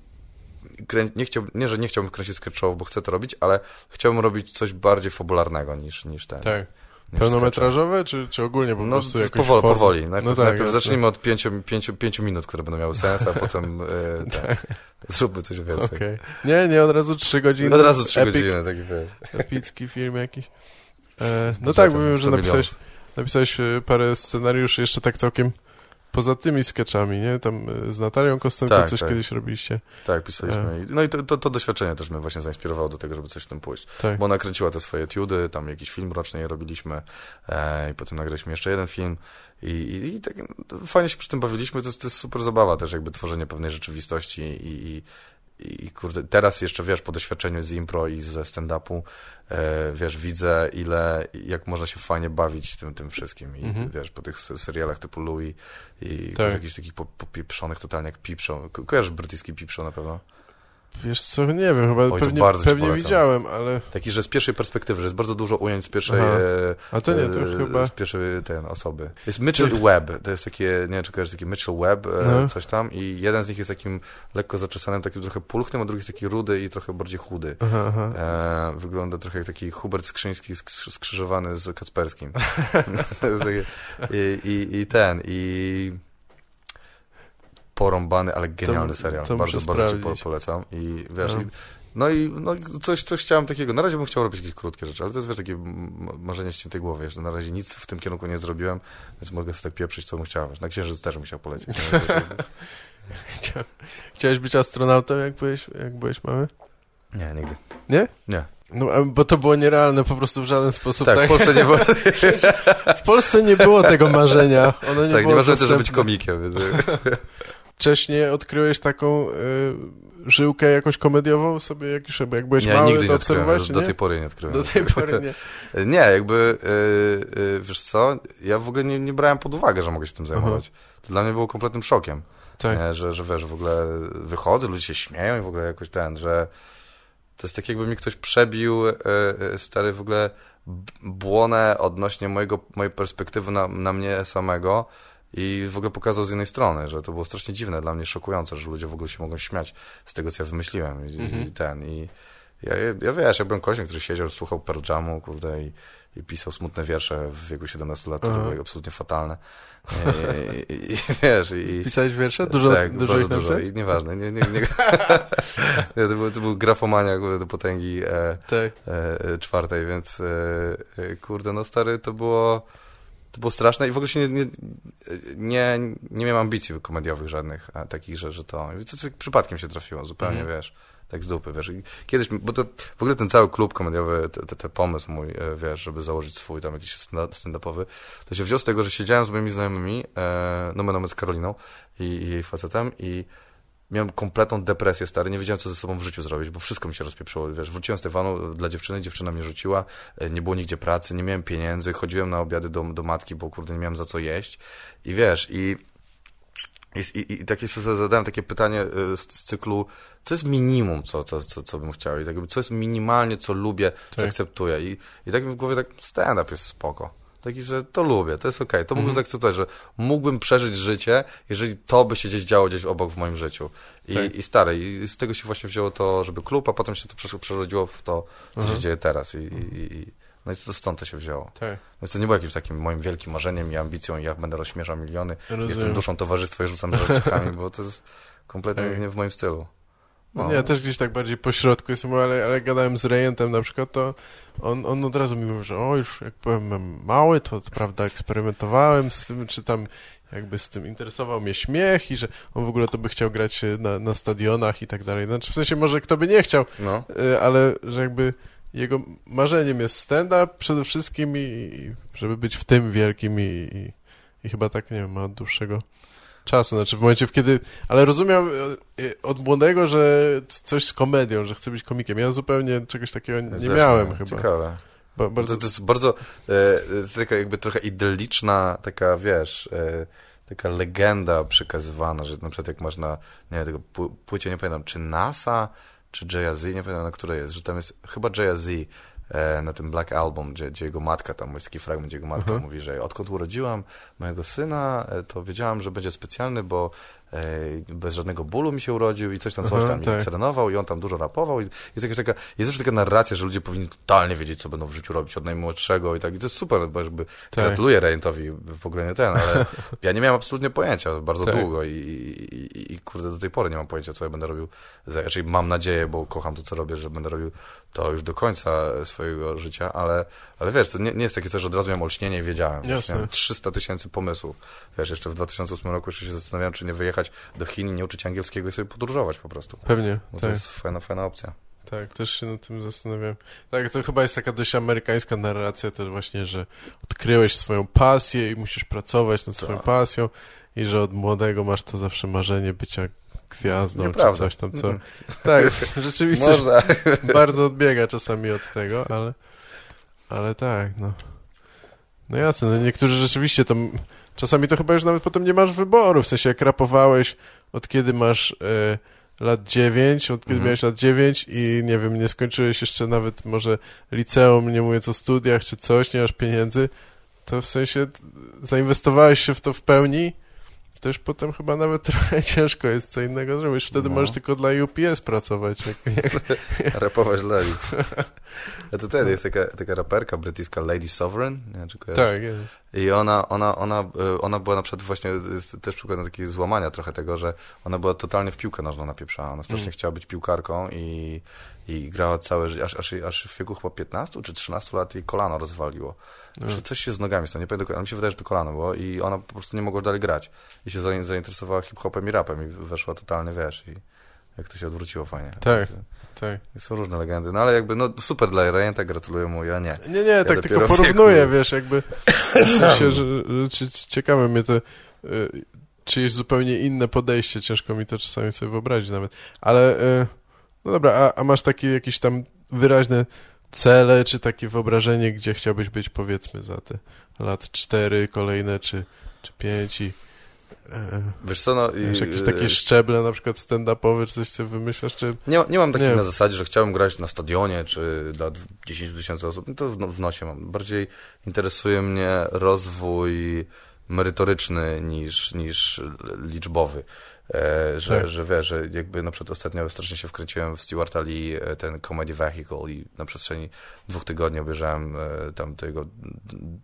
nie, chciał, nie, że nie chciałbym kręcić sketchów, bo chcę to robić, ale chciałbym robić coś bardziej fabularnego niż, niż ten. Tak. Pełnometrażowe, czy, czy ogólnie po no, prostu jakoś powoli, powoli. Najpierw, no tak, najpierw zacznijmy od pięciu, pięciu, pięciu minut, które będą miały sens, a potem e, tak, zróbmy coś więcej. Okay. Nie, nie, od razu trzy godziny. Od razu trzy epic, godziny, taki. Epicki film jakiś. E, no tak, bo wiem, że napisałeś, napisałeś e, parę scenariuszy jeszcze tak całkiem poza tymi sketchami, nie? Tam e, z Natalią Kostenko tak, coś tak. kiedyś robiliście. Tak, pisaliśmy. E. No i to, to, to, doświadczenie też mnie właśnie zainspirowało do tego, żeby coś w tym pójść. Tak. Bo ona kręciła te swoje etiudy, tam jakiś film roczny robiliśmy e, i potem nagraliśmy jeszcze jeden film i, i, i tak fajnie się przy tym bawiliśmy. To jest, to jest super zabawa też, jakby tworzenie pewnej rzeczywistości i, i i kurde, teraz jeszcze, wiesz, po doświadczeniu z impro i ze stand-upu, e, wiesz, widzę ile, jak można się fajnie bawić tym, tym wszystkim i mhm. wiesz, po tych serialach typu Louis i tak. jakichś takich popieprzonych totalnie jak Pipshow. Ko kojarzysz brytyjski Pipshow na pewno? Wiesz co, nie wiem, chyba Oj, pewnie, pewnie widziałem, ale... Taki, że z pierwszej perspektywy, że jest bardzo dużo ujęć z pierwszej... E, A to nie, to e, chyba... Z pierwszej ten, osoby. Jest Mitchell i Webb, to jest takie, nie wiem czy kojarzysz, taki Mitchell Webb, e, coś tam i jeden z nich jest takim lekko zaczesanym, takim trochę pulchnym, a drugi jest taki rudy i trochę bardziej chudy. Aha, aha. E, wygląda trochę jak taki Hubert Skrzyński skrzyżowany z Kacperskim. I, i, I ten, i porąbany, ale genialny to, serial. To bardzo, bardzo ci po, polecam. I wiesz, no. I, no i no, coś, coś chciałem takiego. Na razie bym chciał robić jakieś krótkie rzeczy, ale to jest wiesz, takie marzenie ściętej głowy. Że na razie nic w tym kierunku nie zrobiłem, więc mogę sobie tak pieprzyć, co bym chciał. Na Księżyc też chciał polecieć. Chciałeś być astronautą, jak byłeś, jak byłeś mały? Nie, nigdy. Nie? Nie. No, bo to było nierealne po prostu w żaden sposób. Tak, tak? w Polsce nie było... w Polsce nie było tego marzenia. Ono nie tak, było nie marzyłem też być komikiem. Więc wcześniej odkryłeś taką y, żyłkę jakąś komediową sobie, jak już jak byłeś nie, mały, nigdy to obserwowałeś, Do tej pory nie odkryłem. Do tej pory nie. nie, jakby, y, y, wiesz co, ja w ogóle nie, nie brałem pod uwagę, że mogę się tym zajmować. Aha. To dla mnie było kompletnym szokiem. Tak. Nie, że, że wiesz, w ogóle wychodzę, ludzie się śmieją i w ogóle jakoś ten, że to jest tak jakby mi ktoś przebił stary w ogóle błonę odnośnie mojego, mojej perspektywy na, na mnie samego, i w ogóle pokazał z jednej strony, że to było strasznie dziwne, dla mnie szokujące, że ludzie w ogóle się mogą śmiać z tego, co ja wymyśliłem i, -hmm. i ten, i ja, ja wiesz, ja byłem kośnik, który siedział, słuchał Pearl Jamu, kurde, i, i pisał smutne wiersze w wieku 17 lat, które były absolutnie fatalne. I, i, i wiesz, i... Pisałeś wiersze? Dużo, tak, dużo bardzo dużo. I nieważne, nie, nie, nie. nie to, był, to był grafomania do potęgi e, tak. e, czwartej, więc e, e, kurde, no stary, to było to było straszne i w ogóle się nie, nie, nie, nie miałem ambicji komediowych żadnych, a takich, że, że to, to przypadkiem się trafiło zupełnie, mm. wiesz, tak z dupy, wiesz. I kiedyś, bo to w ogóle ten cały klub komediowy, te, te, pomysł mój, e, wiesz, żeby założyć swój tam jakiś stand-upowy, to się wziął z tego, że siedziałem z moimi znajomymi, e, no my z Karoliną i, i jej facetem i miałem kompletną depresję, stary, nie wiedziałem, co ze sobą w życiu zrobić, bo wszystko mi się rozpieprzyło, wiesz, wróciłem z Tywanu dla dziewczyny, dziewczyna mnie rzuciła, e, nie było nigdzie pracy, nie miałem pieniędzy, chodziłem na obiady do, do matki, bo kurde, nie miałem za co jeść. I wiesz, i i, i, i takie sobie zadałem takie pytanie e, z, z, cyklu, co jest minimum, co, co, co, co bym chciał? I tak, co jest minimalnie, co lubię, co tak. akceptuję? I, i tak mi w głowie tak stand-up jest spoko. Taki, że to lubię, to jest okej, to mógłbym Mhm. zaakceptować, że mógłbym przeżyć życie, jeżeli to by się gdzieś działo gdzieś obok w moim życiu. I, Tak. i stare, i z tego się właśnie wzięło to, żeby klub, a potem się to przerodziło w to, co Mhm. się dzieje teraz. I, i, i, no i to stąd to się wzięło. Tak, Więc to nie było jakimś takim moim wielkim marzeniem i ambicją, i ja będę rozśmieszał miliony, jestem rozumiem. duszą towarzystwa i rzucam żarcikami, bo to jest kompletnie Tak. nie w moim stylu. No, ja też gdzieś tak bardziej po środku jestem, ale, ale gadałem z Rejentem na przykład, to on, on od razu mi mówił, że o, już jak byłem mały, to prawda eksperymentowałem z tym, czy tam jakby z tym interesował mnie śmiech i że on w ogóle to by chciał grać na, na stadionach i tak dalej. Znaczy w sensie może kto by nie chciał, No. e, ale że jakby jego marzeniem jest stand-up przede wszystkim i, i żeby być w tym wielkim i, i, i chyba tak, nie wiem, ma od dłuższego czasu, znaczy w momencie, w kiedy, ale rozumiał e, od młodego, że coś z komedią, że chce być komikiem. Ja zupełnie czegoś takiego nie Też miałem chyba. Ciekawe. Ba, bardzo, To, to jest bardzo e, taka jakby trochę idylliczna, taka wiesz, e, taka legenda przekazywana, że na przykład jak masz na, nie wiem, tego pł- płycie, nie pamiętam, czy NASA, czy Jay-Z, nie pamiętam na której jest, że tam jest chyba Jay-Z na tym Black Album, gdzie, gdzie jego matka, tam jest taki fragment, gdzie jego matka Mhm. mówi, że odkąd urodziłam mojego syna, e, to wiedziałam, że będzie specjalny, bo e, bez żadnego bólu mi się urodził i coś tam, coś Aha, tam, tak. i trenował i on tam dużo rapował i jest jakaś taka, jest zawsze taka narracja, że ludzie powinni totalnie wiedzieć, co będą w życiu robić od najmłodszego i tak, i to jest super, bo jakby Tak. gratuluję Rejentowi w ogóle nie ten, ale ja nie miałem absolutnie pojęcia bardzo Tak. długo i, i, i, kurde do tej pory nie mam pojęcia, co ja będę robił, za, czyli mam nadzieję, bo kocham to, co robię, że będę robił to już do końca swojego życia, ale, ale wiesz, to nie, nie jest takie coś, że od razu miałem olśnienie i wiedziałem. Jasne. Miałem 300 tysięcy pomysłów. Wiesz, jeszcze w 2008 roku jeszcze się zastanawiałem, czy nie wyjechać do Chin i nie uczyć angielskiego i sobie podróżować po prostu. Pewnie, Bo to tak, jest fajna, fajna opcja. tak, też się nad tym zastanawiałem. Tak, to chyba jest taka dość amerykańska narracja też właśnie, że odkryłeś swoją pasję i musisz pracować nad swoją Tak. pasją i że od młodego masz to zawsze marzenie bycia gwiazdą Nieprawda. czy coś tam, co... Mhm. Tak, rzeczywistość Można. bardzo odbiega czasami od tego, ale, ale tak, no. No jasne, no niektórzy rzeczywiście tam, czasami to chyba już nawet potem nie masz wyboru, w sensie jak rapowałeś, od kiedy masz e, lat 9, od kiedy Mhm. miałeś lat 9 i nie wiem, nie skończyłeś jeszcze nawet może liceum, nie mówiąc o studiach czy coś, nie masz pieniędzy, to w sensie zainwestowałeś się w to w pełni, to już potem chyba nawet trochę ciężko jest co innego zrobić. Wtedy No. możesz tylko dla UPS pracować. Jak, jak, Rapować Lady. A to wtedy jest taka, taka raperka brytyjska Lady Sovereign, nie tak, jest. I ona, ona, ona, e, ona była na przykład właśnie, jest też przykładem takiego złamania trochę tego, że ona była totalnie w piłkę nożną napieprzała. Ona strasznie Mm. chciała być piłkarką i, i grała całe życie, aż, aż, aż w wieku chyba 15 czy 13 lat jej kolano rozwaliło. No. Że coś się z nogami stało, nie pamiętam, ale mi się wydaje, że to kolano było i ona po prostu nie mogła dalej grać. I się zain- zainteresowała hip-hopem i rapem i weszła totalnie, wiesz, i jak to się odwróciło fajnie. Tak. Więc, Tak. są różne legendy, no ale jakby, no super dla Rejenta, gratuluję mu, ja nie. Nie, nie, tak dopiero tylko porównuję, wieku. wiesz, jakby w sensie, że, że ci- ciekawe mnie to, y, czy jest zupełnie inne podejście, ciężko mi to czasami sobie wyobrazić nawet, ale y, no dobra, a, a masz takie jakieś tam wyraźne cele, czy takie wyobrażenie, gdzie chciałbyś być powiedzmy za te lat cztery kolejne, czy, czy pięć i y, Wiesz co, no i... wiesz, jakieś e, takie szczeble na przykład stand-upowe, czy coś sobie wymyślasz, czy Nie, nie mam takiej Nie. na zasadzie, że chciałbym grać na stadionie, czy dla 10 tysięcy osób. No To w, w nosie mam. Bardziej interesuje mnie rozwój merytoryczny niż, niż liczbowy. E, że, Tak. że wiesz, że jakby na przykład ostatnio strasznie się wkręciłem w Stewarta Lee, e, ten Comedy Vehicle i na przestrzeni dwóch tygodni obejrzałem e, tam d-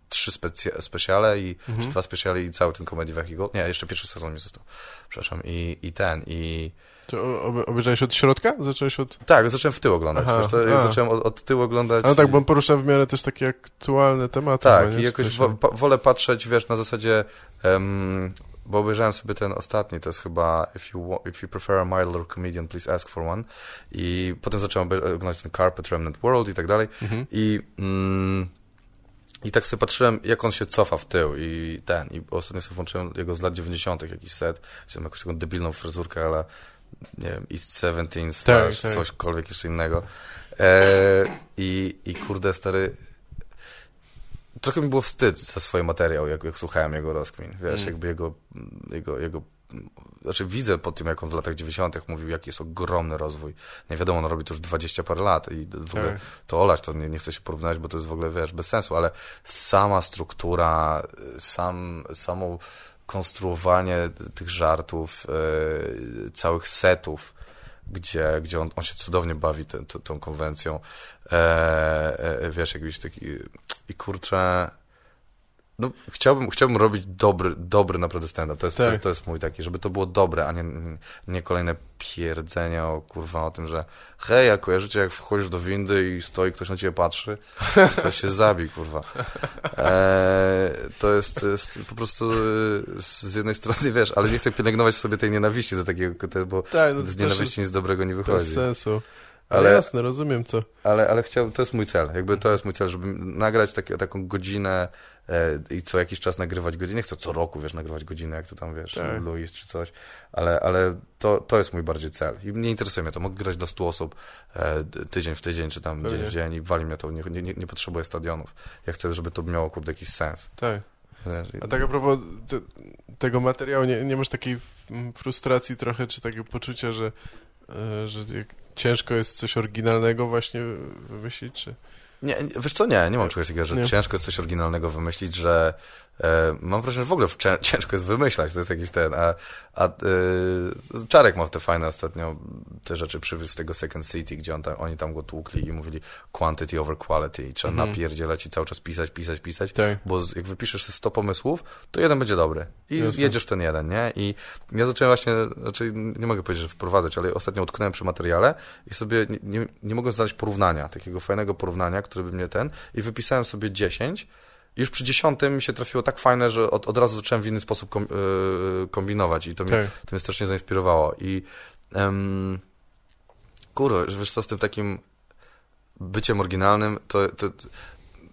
trzy specja- specjale i Mhm. czy dwa specjale i cały ten Comedy Vehicle. Nie, jeszcze pierwszy sezon mi został. Przepraszam. I, i ten, i czy obejrzałeś od środka? Zacząłeś od... tak, zacząłem w tył oglądać. Aha, to, a. zacząłem od, od tyłu oglądać. No tak, bo on porusza w miarę też takie aktualne tematy. tak, chyba, nie? i jakoś wo, pa, wolę patrzeć, wiesz, na zasadzie, em, bo obejrzałem sobie ten ostatni, to jest chyba if you, if you prefer a milder comedian, please ask for one. I potem zacząłem oglądać ten Carpet Remnant World i tak dalej. Mhm. I, mm, I tak sobie patrzyłem, jak on się cofa w tył i ten, i ostatnio sobie włączyłem jego z lat 90. jakiś set, ma jakąś taką debilną fryzurkę, ale nie wiem, East 17 slash tak. cośkolwiek jeszcze innego. E, i, I kurde, stary, trochę mi było wstyd za swoje materiał, jak, jak słuchałem jego rozkmin, wiesz, Mm. jakby jego, jego, jego znaczy widzę po tym, jak on w latach 90. mówił, jaki jest ogromny rozwój. Nie wiadomo, on robi to już 20 parę lat i w ogóle Tak. to olać, to nie, nie chcę się porównywać, bo to jest w ogóle, wiesz, bez sensu, ale sama struktura, sam, samo konstruowanie tych żartów, e, całych setów, gdzie, gdzie on, on się cudownie bawi tę- tę- tą konwencją. E, e, wiesz, jakiś taki... I kurczę... No, chciałbym, chciałbym robić dobry, dobry naprawdę stand-up. To jest, Tak. to, to jest mój taki, żeby to było dobre, a nie, nie kolejne pierdzenie o, kurwa, o tym, że hej, a kojarzycie, jak wchodzisz do windy i stoi ktoś na ciebie patrzy, to się zabij, kurwa. E, to, jest, jest po prostu e, z jednej strony, wiesz, ale nie chcę pielęgnować w sobie tej nienawiści do takiego, bo Tak, no z nienawiści nic dobrego nie Bez wychodzi. sensu. Ale, Ale- jasne, rozumiem co. Ale, ale chciałbym, to jest mój cel. Jakby to jest mój cel, żeby nagrać takie, taką godzinę i co jakiś czas nagrywać godzinę. Nie chcę co roku, wiesz, nagrywać godzinę, jak to tam, wiesz, Tak. Louis czy coś, ale, ale to, to jest mój bardziej cel. I nie interesuje mnie to. Mogę grać do 100 osób e, tydzień w tydzień, czy tam Pewnie. dzień w dzień i wali mnie to. Nie, nie, nie, potrzebuję stadionów. Ja chcę, żeby to miało, kurde, jakiś sens. Tak. A tak a propos te, tego materiału, nie, nie masz takiej mm, frustracji trochę, czy takiego poczucia, że, e, że ciężko jest coś oryginalnego właśnie wymyślić, czy... Nie, wiesz co, nie, nie mam czegoś takiego, że Nie. ciężko jest coś oryginalnego wymyślić, że mam wrażenie, że w ogóle ciężko jest wymyślać, to jest jakiś ten, a, a e, Czarek ma te fajne ostatnio te rzeczy przywiózł z tego Second City, gdzie on tam, oni tam go tłukli i mówili quantity over quality i trzeba Mhm. napierdzielać i cały czas pisać, pisać, pisać, Tak. bo jak wypiszesz sobie 100 pomysłów, to jeden będzie dobry i Jasne. jedziesz ten jeden, nie? I ja zacząłem właśnie, znaczy nie mogę powiedzieć, że wprowadzać, ale ostatnio utknąłem przy materiale i sobie nie, nie, nie mogłem znaleźć porównania, takiego fajnego porównania, który by mnie ten i wypisałem sobie 10 i już przy dziesiątym mi się trafiło tak fajne, że od, od razu zacząłem w inny sposób kom, yy, kombinować i to mnie, Tak. to mnie strasznie zainspirowało i um, kurwa, że wiesz co, z tym takim byciem oryginalnym, to, to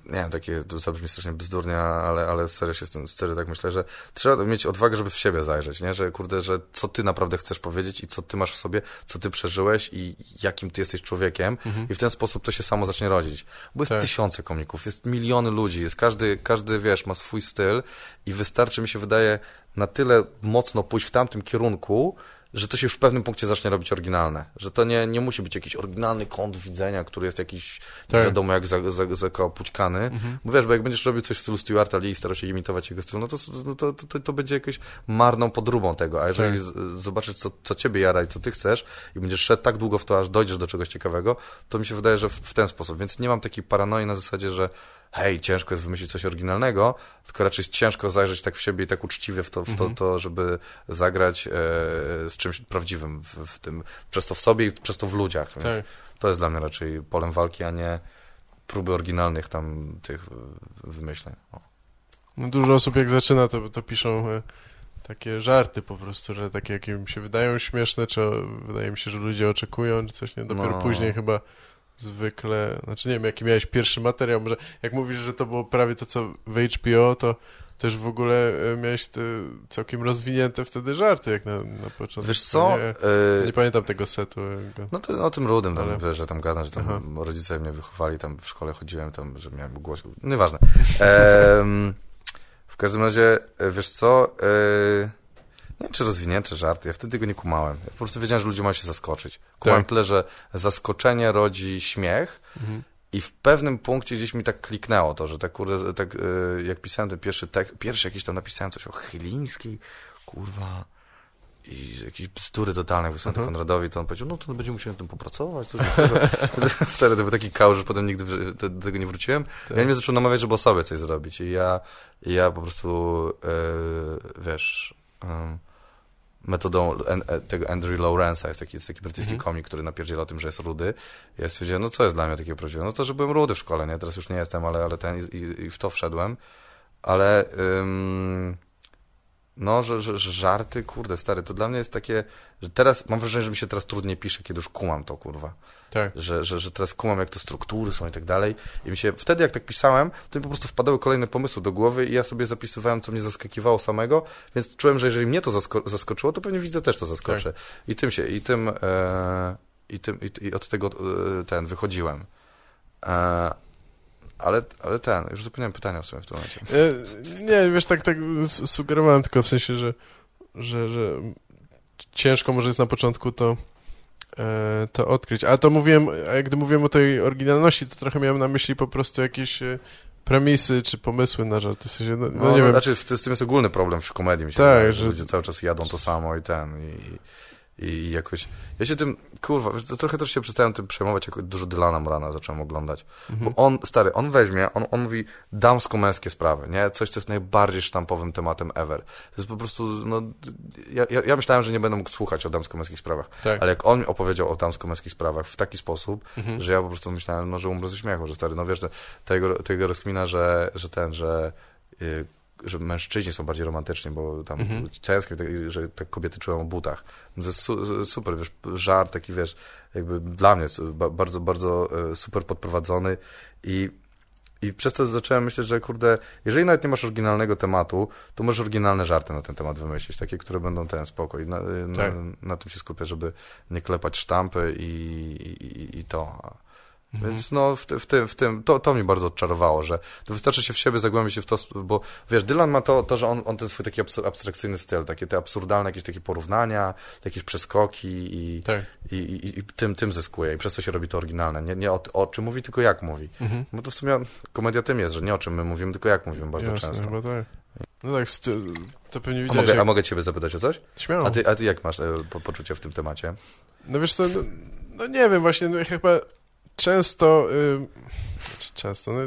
nie wiem, takie, to zabrzmi strasznie bzdurnie, ale, ale serio się z tym, serio tak myślę, że trzeba mieć odwagę, żeby w siebie zajrzeć, nie? Że kurde, że co ty naprawdę chcesz powiedzieć i co ty masz w sobie, co ty przeżyłeś i jakim ty jesteś człowiekiem i w ten sposób to się samo zacznie rodzić. Bo jest Tak. tysiące komików, jest miliony ludzi, jest każdy, każdy, wiesz, ma swój styl i wystarczy, mi się wydaje, na tyle mocno pójść w tamtym kierunku, że to się już w pewnym punkcie zacznie robić oryginalne. Że to nie, nie musi być jakiś oryginalny kąt widzenia, który jest jakiś nie Tak. wiadomo jak za, za, zakopućkany. Bo wiesz, bo jak będziesz robił coś w stylu Stuarta Lee i starał się imitować jego styl, no to, no to, to, to, to będzie jakąś marną podróbą tego. A jeżeli Tak. z- zobaczysz, co, co ciebie jara i co ty chcesz i będziesz szedł tak długo w to, aż dojdziesz do czegoś ciekawego, to mi się wydaje, że w, w ten sposób. Więc nie mam takiej paranoi na zasadzie, że hej, ciężko jest wymyślić coś oryginalnego, tylko raczej jest ciężko zajrzeć tak w siebie i tak uczciwie w to, w to, to żeby zagrać e, z czymś prawdziwym w, w tym, przez to w sobie i przez to w ludziach. Więc Tak. to jest dla mnie raczej polem walki, a nie próby oryginalnych tam tych e, wymyśleń. O. No, dużo osób jak zaczyna, to, to piszą e, takie żarty po prostu, że takie jakie im się wydają śmieszne, czy wydaje mi się, że ludzie oczekują, czy coś nie. Dopiero No. później chyba zwykle, znaczy nie wiem, jaki miałeś pierwszy materiał, może jak mówisz, że to było prawie to, co w HBO, to też w ogóle e, miałeś te całkiem rozwinięte wtedy żarty, jak na, na początku. Wiesz co? Nie, E, nie pamiętam tego setu. No to o tym rudym, tam, Ale- że tam gadam, że tam Aha. rodzice mnie wychowali, tam w szkole chodziłem, tam, że miałem głos. Nieważne. Em, w każdym razie, e, wiesz co? E, nie wiem, czy rozwinięte żarty. Ja wtedy tego nie kumałem. Ja po prostu wiedziałem, że ludzie mają się zaskoczyć. Kumałem Tak. tyle, że zaskoczenie rodzi śmiech Mhm. i w pewnym punkcie gdzieś mi tak kliknęło to, że tak kurde, tak e, jak pisałem ten pierwszy tekst, pierwszy jakiś tam napisałem coś o Chylińskiej, kurwa, i jakieś bzdury totalne wysłałem Mhm. Konradowi, to on powiedział, no to będziemy musieli nad tym popracować, coś, coś. Stary, to był taki kał, że potem nigdy do, tego nie wróciłem. Tak. Ja mnie zaczął namawiać, żeby o sobie coś zrobić i ja, ja po prostu, e, wiesz, em, metodą en, e, tego Andrew Lawrence'a, jest taki, jest taki brytyjski Mhm. komik, który napierdziela o tym, że jest rudy. Ja stwierdziłem, no co jest dla mnie takiego prawdziwe? No to, że byłem rudy w szkole, nie? Teraz już nie jestem, ale, ale ten i, i, i w to wszedłem. Ale ym, no, że, że, że żarty, kurde, stary, to dla mnie jest takie, że teraz mam wrażenie, że mi się teraz trudniej pisze, kiedy już kumam to, kurwa Tak. że, że, że teraz kumam, jak to struktury są i tak dalej. I mi się wtedy, jak tak pisałem, to mi po prostu wpadały kolejne pomysły do głowy i ja sobie zapisywałem, co mnie zaskakiwało samego, więc czułem, że jeżeli mnie to zasko zaskoczyło, to pewnie widzę też to zaskoczy. I tym się, i tym, e, i tym, i, i od tego e, ten, wychodziłem. E, ale, ale ten, już zapomniałem pytania w sumie w tym momencie. E, nie, wiesz, tak, tak sugerowałem tylko w sensie, że że, że ciężko może jest na początku to, e, to odkryć. A to mówiłem, a gdy mówiłem o tej oryginalności, to trochę miałem na myśli po prostu jakieś e, premisy czy pomysły na żarty. W sensie, no, no, No, nie wiem. znaczy, w- z tym jest ogólny problem w komedii, mi się Tak, wydaje, że ludzie cały czas jadą to samo i ten, i, i jakoś... Ja się tym, kurwa, trochę też się przestałem tym przejmować, jak dużo Dylana Morana zacząłem oglądać. Mhm. Bo on, stary, on weźmie, on, on mówi damsko-męskie sprawy, nie? Coś, co jest najbardziej sztampowym tematem ever. To jest po prostu, no... Ja, ja, ja myślałem, że nie będę mógł słuchać o damsko-męskich sprawach, Tak. ale jak on mi opowiedział o damsko-męskich sprawach w taki sposób, Mhm. że ja po prostu myślałem, no, że umrę ze śmiechu, że stary, no wiesz, to jego rozkmina, że, że ten, że, y, że mężczyźni są bardziej romantyczni, bo tam Mhm. ciężko, tak, że tak kobiety czują o butach. To jest su, super, wiesz, żart taki, wiesz, jakby dla mnie bardzo, bardzo e, super podprowadzony i i przez to zacząłem myśleć, że kurde, jeżeli nawet nie masz oryginalnego tematu, to możesz oryginalne żarty na ten temat wymyślić, takie, które będą ten spokój. Na, na, Tak. na tym się skupię, żeby nie klepać sztampy i, i, i to. Mhm. Więc no, w, w tym, w tym to, to mnie bardzo odczarowało, że to wystarczy się w siebie zagłębić się w to, bo wiesz, Dylan ma to, to że on, on ten swój taki abstrakcyjny styl, takie te absurdalne jakieś takie porównania, jakieś przeskoki i, Tak. i, i, i tym, tym zyskuje i przez to się robi to oryginalne. Nie, nie o, o czym mówi, tylko jak mówi. Mhm. Bo to w sumie komedia tym jest, że nie o czym my mówimy, tylko jak mówimy bardzo Jasne, często. chyba tak. No tak, to pewnie A widziałeś, mogę, a jak... mogę ciebie zapytać o coś? Śmiało. A ty, a ty jak masz e, po, poczucie w tym temacie? No wiesz co, no, no nie wiem, właśnie no, chyba często, y, często, no,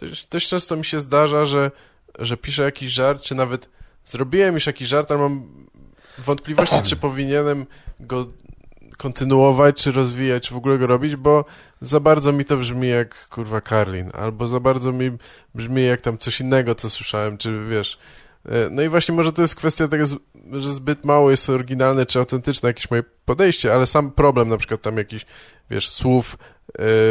dość, dość często mi się zdarza, że, że piszę jakiś żart, czy nawet zrobiłem już jakiś żart, ale mam wątpliwości, czy powinienem go kontynuować, czy rozwijać, czy w ogóle go robić, bo za bardzo mi to brzmi jak kurwa Karlin, albo za bardzo mi brzmi jak tam coś innego, co słyszałem, czy wiesz... e, No i właśnie może to jest kwestia tego, że zbyt mało jest oryginalne czy autentyczne jakieś moje podejście, ale sam problem na przykład tam jakiś, wiesz, słów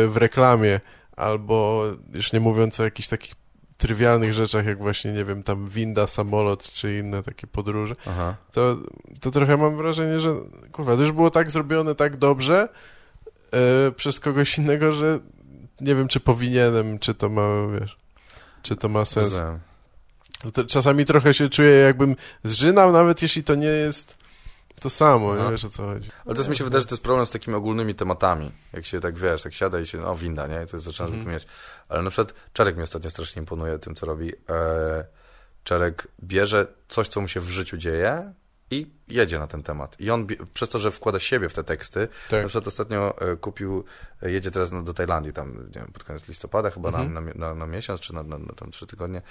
w reklamie, albo już nie mówiąc o jakichś takich trywialnych rzeczach, jak właśnie, nie wiem, tam winda, samolot, czy inne takie podróże, Aha. to, to trochę mam wrażenie, że kurwa, to już było tak zrobione tak dobrze e, przez kogoś innego, że nie wiem, czy powinienem, czy to ma, wiesz, czy to ma sens. To czasami trochę się czuję, jakbym zżynał, nawet jeśli to nie jest to samo, nie wiesz o co chodzi. Ale to jest, mi się wydaje, że to jest problem z takimi ogólnymi tematami. Jak się tak, wiesz, tak siada i się, no winda, nie? I to jest zaczynasz Mhm. wykminiać. Ale na przykład Czarek mi ostatnio strasznie imponuje tym, co robi. E, Czarek bierze coś, co mu się w życiu dzieje i jedzie na ten temat. I on, przez to, że wkłada siebie w te teksty, Tak. na przykład ostatnio e, kupił, e, jedzie teraz do Tajlandii, tam, nie wiem, pod koniec listopada, chyba Mhm. na, na, na, na miesiąc, czy na, na, na tam trzy tygodnie.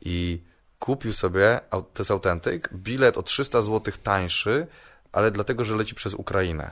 I kupił sobie, to jest autentyk, bilet o 300 zł tańszy, ale dlatego, że leci przez Ukrainę.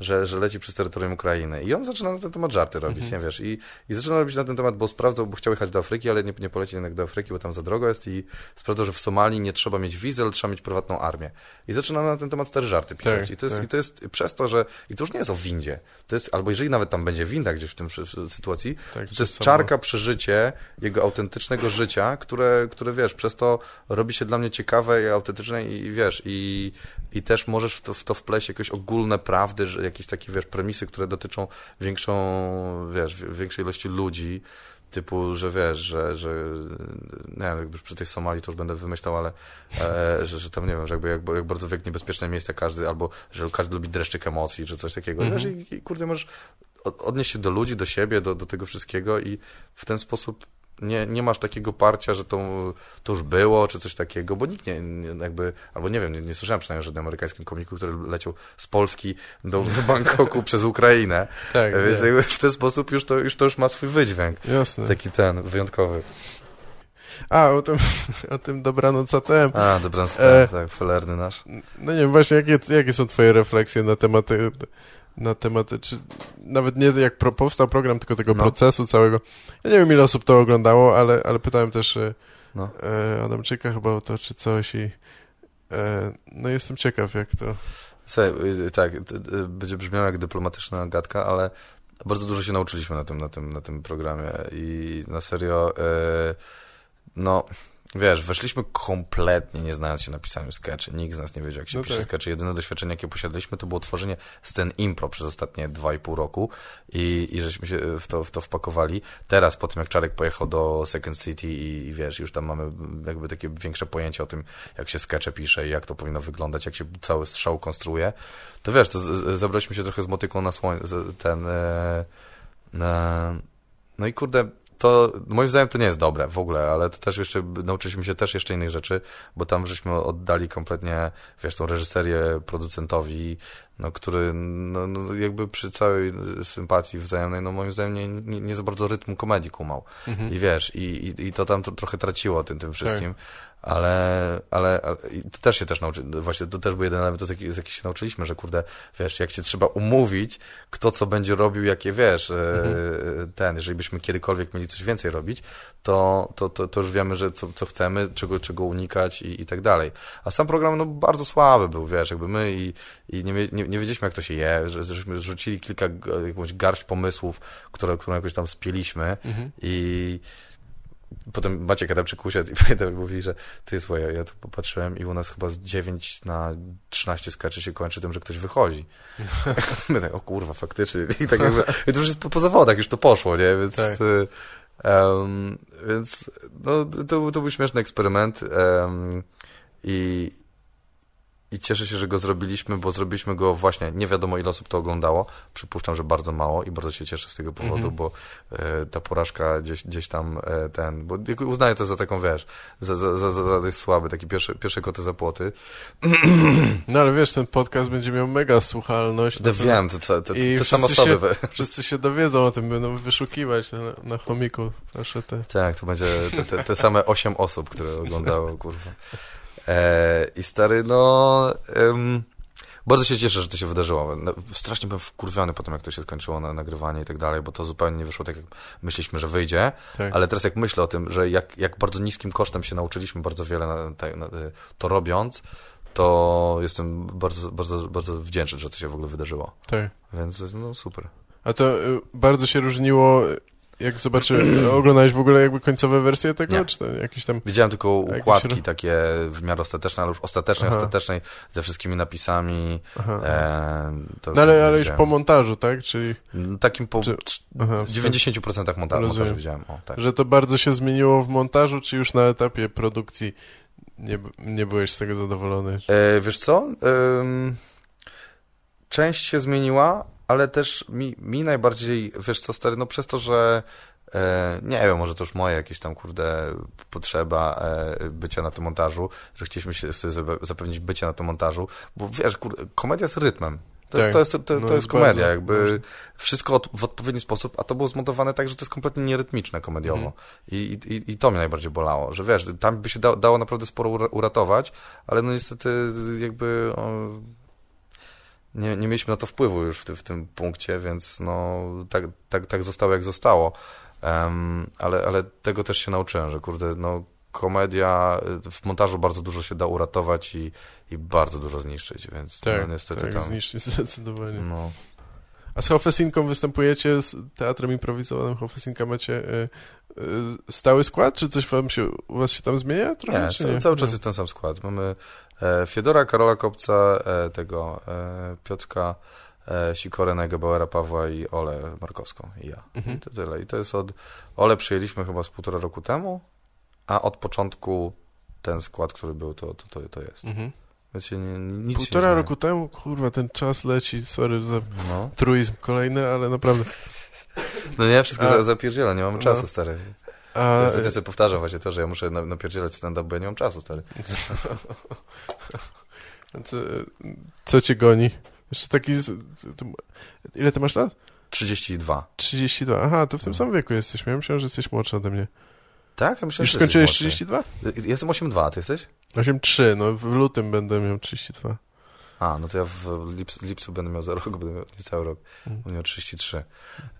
Że, że leci przez terytorium Ukrainy. I on zaczyna na ten temat żarty robić, Mhm. nie wiesz. I, I zaczyna robić na ten temat, bo sprawdzał, bo chciał jechać do Afryki, ale nie, nie poleci jednak do Afryki, bo tam za drogo jest i sprawdzał, że w Somalii nie trzeba mieć wizy, ale trzeba mieć prywatną armię. I zaczyna na ten temat stare żarty pisać. Tak, I, to jest, tak. I to jest przez to, że... I to już nie jest o windzie. To jest, albo jeżeli nawet tam będzie winda gdzieś w tym w, sytuacji, Tak, to jest samo. czarka przeżycie jego autentycznego życia, które, które wiesz, przez to robi się dla mnie ciekawe i autentyczne i wiesz, i, i też możesz w to, w to wpleść jakieś ogólne prawdy, że jakieś takie, wiesz, premisy, które dotyczą większą, wiesz, wi- większej ilości ludzi, typu, że wiesz, że, że nie wiem, jakby przy tej Somalii to już będę wymyślał, ale e, że, że tam, nie wiem, że jakby jak, jak bardzo w jak niebezpieczne miejsce każdy, albo że każdy lubi dreszczyk emocji, czy coś takiego. Mhm. Wiesz, i, i kurde, możesz od- odnieść się do ludzi, do siebie, do, do tego wszystkiego i w ten sposób nie, nie masz takiego parcia, że to, to już było, czy coś takiego, bo nikt nie, nie jakby, albo nie wiem, nie, nie słyszałem przynajmniej o żadnym amerykańskim komiku, który leciał z Polski do, do Bangkoku przez Ukrainę, Tak, więc nie. jakby w ten sposób już to, już to już ma swój wydźwięk, Jasne. taki ten, wyjątkowy. A, o tym, o tym dobranoc ATM. A, dobranoc, E. tak, tak, felerny nasz. No nie wiem, właśnie jakie, jakie są twoje refleksje na tematy, na tematy, czy nawet nie jak pro, powstał program, tylko tego No. procesu całego. Ja nie wiem, ile osób to oglądało, ale, ale pytałem też e, No. e, Adamczyka chyba o to, czy coś i e, no jestem ciekaw, jak to... Słuchaj, y, tak, będzie brzmiało jak dyplomatyczna gadka, ale bardzo dużo się nauczyliśmy na tym, na tym, na tym programie i na serio, y, no, wiesz, weszliśmy kompletnie nie znając się na pisaniu sketchy. Nikt z nas nie wiedział, jak się No pisze tak. sketchy. Jedyne doświadczenie, jakie posiadaliśmy, to było tworzenie scen impro przez ostatnie dwa i pół roku i, i żeśmy się w to, w to wpakowali. Teraz, po tym jak Czarek pojechał do Second City i, i wiesz, już tam mamy jakby takie większe pojęcie o tym, jak się skecze pisze i jak to powinno wyglądać, jak się cały show konstruuje, to wiesz, to z- z- zabraliśmy się trochę z motyką na słoń, z- ten... E, no i kurde, to moim zdaniem to nie jest dobre w ogóle, ale to też jeszcze nauczyliśmy się też jeszcze innych rzeczy, bo tam żeśmy oddali kompletnie, wiesz, tą reżyserię producentowi, no, który no, no, jakby przy całej sympatii wzajemnej, no moim zdaniem nie, nie, nie za bardzo rytmu komedii kumał. Mhm. I wiesz, i, i, i to tam to trochę traciło tym, tym wszystkim. Ale, ale, ale to też się też nauczy, właśnie to też był jeden element, z jaki, z jaki się nauczyliśmy, że kurde, wiesz, jak się trzeba umówić, kto co będzie robił, jakie wiesz, e, ten, jeżeli byśmy kiedykolwiek mieli coś więcej robić, to, to, to, to już wiemy, że co, co chcemy, czego, czego unikać i, i tak dalej. A sam program, no, bardzo słaby był, wiesz, jakby my i, i nie, nie, nie wiedzieliśmy, jak to się je, że, żeśmy rzucili kilka, jakąś garść pomysłów, które, które jakoś tam spieliśmy Mhm. i potem Maciek Adamczyk usiadł i pamiętam, mówi, że ty słuchaj, ja, ja tu popatrzyłem i u nas chyba z 9 na 13 skaczy się kończy tym, że ktoś wychodzi. My tak, o kurwa, faktycznie. I tak jakby, i to już jest po, po zawodach, już to poszło, nie? Więc, Tak. em, więc no, to, to był śmieszny eksperyment em, i, i cieszę się, że go zrobiliśmy, bo zrobiliśmy go właśnie, nie wiadomo ile osób to oglądało, przypuszczam, że bardzo mało i bardzo się cieszę z tego powodu, Mhm. bo e, ta porażka gdzieś, gdzieś tam e, ten, bo uznaję to za taką, wiesz, za, za, za, za dość słaby, taki pierwszy, pierwsze koty za płoty. No ale wiesz, ten podcast będzie miał mega słuchalność. No, wiem, to, to, to, wszyscy sobie. się- we- Wszyscy się dowiedzą o tym, będą wyszukiwać na, na chomiku nasze te... Tak, to będzie te, te, te same osiem osób, które oglądało, kurwa. E, I stary, no... em, bardzo się cieszę, że to się wydarzyło. No, strasznie byłem wkurwiony po tym, jak to się skończyło na nagrywanie i tak dalej, bo to zupełnie nie wyszło tak, jak myśleliśmy, że wyjdzie. Tak. Ale teraz jak myślę o tym, że jak, jak bardzo niskim kosztem się nauczyliśmy bardzo wiele na, na, to robiąc, to jestem bardzo, bardzo, bardzo wdzięczny, że to się w ogóle wydarzyło. tak. Więc no super. A to y, bardzo się różniło, jak zobaczyłem, oglądałeś w ogóle jakby końcowe wersje tego, Nie. czy jakieś tam... Widziałem tylko jakieś układki ro- takie w miarę ostateczne, ale już ostatecznej, Aha. ostatecznej, ze wszystkimi napisami. Aha. E, No ale, ale już po montażu, tak? Czyli, Takim po Czy- cz- aha, 90% monta- montażu Rozumiem. widziałem. O, tak. że to bardzo się zmieniło w montażu, czy już na etapie produkcji nie, nie byłeś z tego zadowolony? E, wiesz co? Część się zmieniła, ale też mi, mi najbardziej, wiesz co, stary, no przez to, że e, nie wiem, może to już moje jakieś tam, kurde, potrzeba e, bycia na tym montażu, że chcieliśmy się zapewnić bycie na tym montażu, bo wiesz, kurde, komedia jest rytmem. To, Tak. to, jest, to, to No, jest komedia, bardzo jakby ważne. wszystko w odpowiedni sposób, a to było zmontowane tak, że to jest kompletnie nierytmiczne komediowo. Mhm. I, i, I to mnie najbardziej bolało, że wiesz, tam by się da, dało naprawdę sporo ura- uratować, ale no niestety jakby o, nie, nie mieliśmy na to wpływu już w, ty, w tym punkcie, więc no tak, tak, tak zostało jak zostało. Em, ale, ale tego też się nauczyłem, że kurde, no komedia, y, w montażu bardzo dużo się da uratować i, i bardzo dużo zniszczyć, więc Tak, no niestety tak, tam... zniszczyć zdecydowanie. No. A z Hofesinką występujecie, z teatrem improwizowanym Hofesinka macie y, y, stały skład, czy coś wam się, u was się tam zmienia trochę, Nie, ca- nie? cały czas Nie. jest ten sam skład. Mamy e, Fiedora, Karola Kopca, e, tego e, Piotrka, e, Sikorę, Najgebauera, Pawła i Olę Markowską i ja. Mhm. I to tyle. I to jest od... Olę przyjęliśmy chyba z półtora roku temu, a od początku ten skład, który był, to, to, to, to jest. Mhm. Się nie, nic Półtora roku temu, kurwa, ten czas leci, sorry za No, truizm kolejny, ale naprawdę. no nie, wszystko A- za, zapierdziela, nie mamy czasu, no. stary. A, Ja sobie powtarzam właśnie to, że ja muszę na- napierdzielać stand-up, bo ja nie mam czasu, stary. co, co cię goni? Jeszcze taki... Ile ty masz lat? 32. 32. Aha, to w tym No. samym wieku jesteśmy. Ja myślałem, że jesteś młodszy ode mnie. Tak? Ja myślałem, Już skończyłeś jesteś młodszy. 32? Jestem 8,2, a ty jesteś? 8,3. No w lutym będę miał 32. A, no to ja w lips, lipcu będę miał za rok, będę miał cały rok. Mhm. Będę miał 33.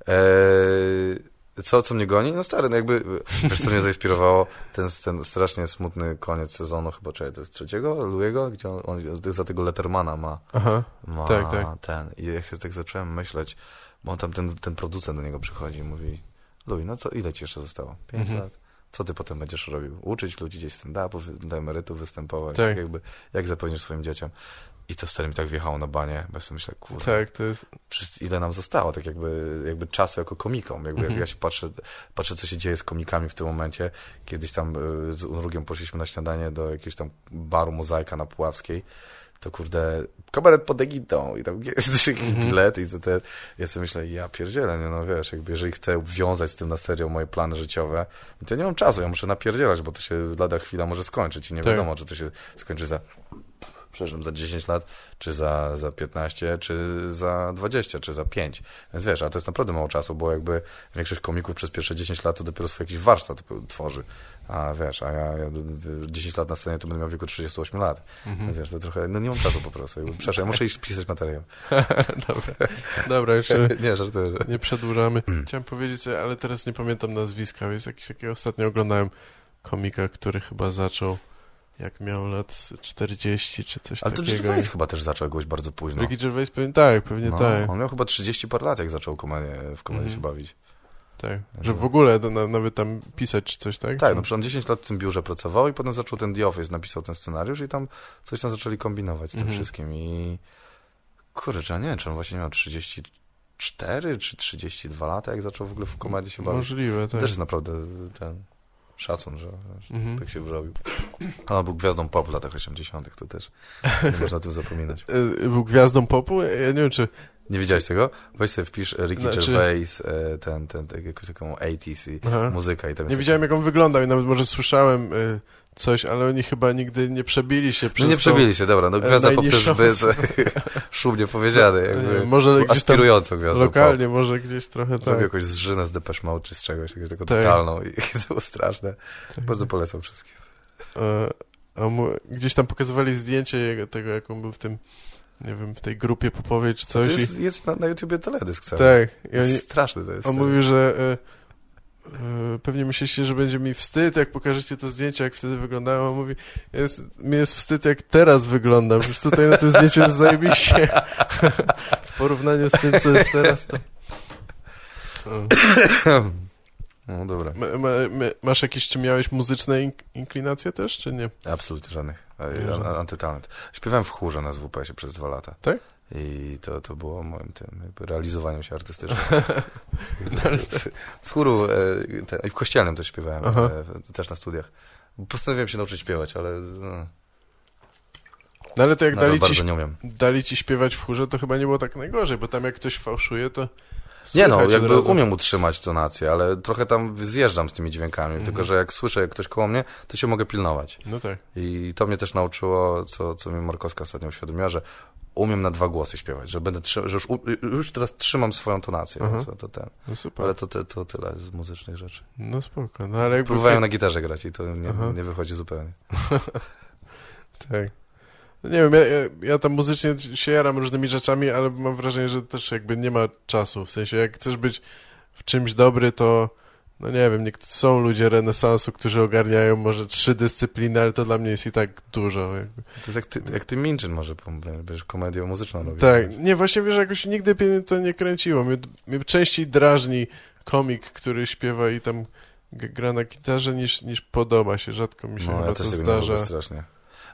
Eee, co, co mnie goni? No stary, no jakby, wiesz co mnie zainspirowało? Ten, ten strasznie smutny koniec sezonu, chyba, czekaj, to jest trzeciego? Louiego? Gdzie on, on za tego Lettermana ma, Aha. ma Tak, tak. ten. I jak się tak zacząłem myśleć, bo on tam, ten, ten producent do niego przychodzi i mówi, Louis, no co, ile ci jeszcze zostało? 5 Mhm. lat? Co ty potem będziesz robił? Uczyć ludzi gdzieś stand-upu, do emerytów występować, Tak. jakby, jak zapewnisz swoim dzieciom. I to stary mi tak wjechało na banie, bo ja sobie myślę, kurde, Tak, to jest... ile nam zostało, tak jakby, jakby czasu jako komikom. Jakby Mhm. jak ja się patrzę, patrzę, co się dzieje z komikami w tym momencie. Kiedyś tam y, z Unrugiem poszliśmy na śniadanie do jakiegoś tam baru Mozaika na Puławskiej. To kurde, kabaret pod Egitą i tam jest jakiś Mhm. bilet i to te, ja sobie myślę, ja pierdzielę, nie no wiesz, jakby jeżeli chcę wiązać z tym na serio moje plany życiowe, to nie mam czasu, ja muszę napierdzielać, bo to się lada chwila może skończyć i nie Tak. wiadomo, czy to się skończy za przepraszam, za 10 lat, czy za, za 15, czy za 20, czy za 5. Więc wiesz, a to jest naprawdę mało czasu, bo jakby większość komików przez pierwsze 10 lat to dopiero swój jakiś warsztat tworzy. A wiesz, a ja, ja 10 lat na scenie to będę miał w wieku 38 lat. Mhm. Więc wiesz, to trochę, no nie mam czasu po prostu. Przepraszam, ja muszę iść pisać materiał. Dobra, dobra, jeszcze nie, żartuję. że- nie przedłużamy. Mm. Chciałem powiedzieć, ale teraz nie pamiętam nazwiska. Jest jakiś taki, ostatnio oglądałem komika, który chyba zaczął jak miał lat 40 czy coś Ale to takiego. Gervais chyba też zaczął jakoś bardzo późno. Ricky Gervais pewnie tak, pewnie No, tak. on miał chyba 30 par lat, jak zaczął komedię, w komedię Mhm. się bawić. tak. Że w ogóle to na, nawet tam pisać czy coś, tak? Tak, no przecież on 10 lat w tym biurze pracował i potem zaczął ten The Office, napisał ten scenariusz i tam coś tam zaczęli kombinować z tym Mhm. wszystkim i kurczę, ja nie wiem, czy on właśnie miał 34 czy 32 lata, jak zaczął w ogóle w komedii się bawić. Możliwe, To tak. też jest naprawdę ten szacun, że, że Mhm. tak się wyrobił. A był gwiazdą pop w latach 80 to też nie można o tym zapominać. Y, Był gwiazdą popu? Ja nie wiem, czy... Nie widziałeś tego? Weź sobie wpisz Ricky Znaczy- Gervais, e, ten, ten, ten, jakąś taką 80s i Aha. muzyka i tam Nie taki- widziałem, jak on wyglądał i nawet może słyszałem y, coś, ale oni chyba nigdy nie przebili się przez No nie przebili się, dobra, no e, gwiazda pop to jest najniższą zbyt szumnie powiedziane, Nie, jakby, może gdzieś tam aspirująco gwiazdą lokalnie, może gdzieś trochę pop. Tak. jakąś zżynę z Depeche Mode czy z czegoś, taką taką Tak. totalną i, to było straszne. tak. Bardzo polecam wszystkim. E, a mu, gdzieś tam pokazywali zdjęcie jego, tego, jak on był w tym, nie wiem, w tej grupie popowej czy To coś. jest, i, jest na, na YouTubie teledysk cały. tak. Jest oni, straszny to jest. on mówił, że e, pewnie myślicie, że będzie mi wstyd, jak pokażecie to zdjęcie, jak wtedy wyglądałem. On mówi, jest, mi jest wstyd, jak teraz wyglądam. Już tutaj na tym zdjęciu jest zajebiście. w porównaniu z tym, co jest teraz, to... E, No dobra. Ma, ma, ma, masz jakieś, czy miałeś muzyczne ink inklinacje też, czy nie? Absolutnie żadnych. A- a-. Antytalent. Śpiewałem w chórze na SWPS-ie przez dwa lata. Tak? I to, to było moim tym realizowaniem się artystycznym. Z chóru, e, i w kościelnym też śpiewałem, Aha. e, też na studiach. Postanowiłem się nauczyć śpiewać, ale no, No ale to jak dali ci, bardzo nie umiem. dali ci śpiewać w chórze, to chyba nie było tak najgorzej, bo tam jak ktoś fałszuje, to Nie no, jakby razu. umiem utrzymać tonację, ale trochę tam zjeżdżam z tymi dźwiękami, Mhm. tylko że jak słyszę ktoś koło mnie, to się mogę pilnować. No tak. I to mnie też nauczyło, co, co mi Markowska ostatnio uświadomiła, że umiem na dwa głosy śpiewać, że będę że już, już teraz trzymam swoją tonację, Aha. więc to, ten. No super. ale to, to, to tyle z muzycznych rzeczy. No spoko. No ale jakby... Próbowałem na gitarze grać i to nie, nie wychodzi zupełnie. Tak. No nie wiem, ja, ja, ja tam muzycznie się jaram różnymi rzeczami, ale mam wrażenie, że też jakby nie ma czasu. W sensie, jak chcesz być w czymś dobry, to no nie wiem, są ludzie renesansu, którzy ogarniają może trzy dyscypliny, ale to dla mnie jest i tak dużo. Jakby. To jest jak ty, jak ty Minchin może, wiesz, komedię muzyczną robisz. Tak, nie, właśnie wiesz, jakoś nigdy mnie to nie kręciło. Mnie, mnie częściej drażni komik, który śpiewa i tam gra na gitarze, niż, niż podoba się. Rzadko mi się No, chyba ja to zdarza. lubię strasznie.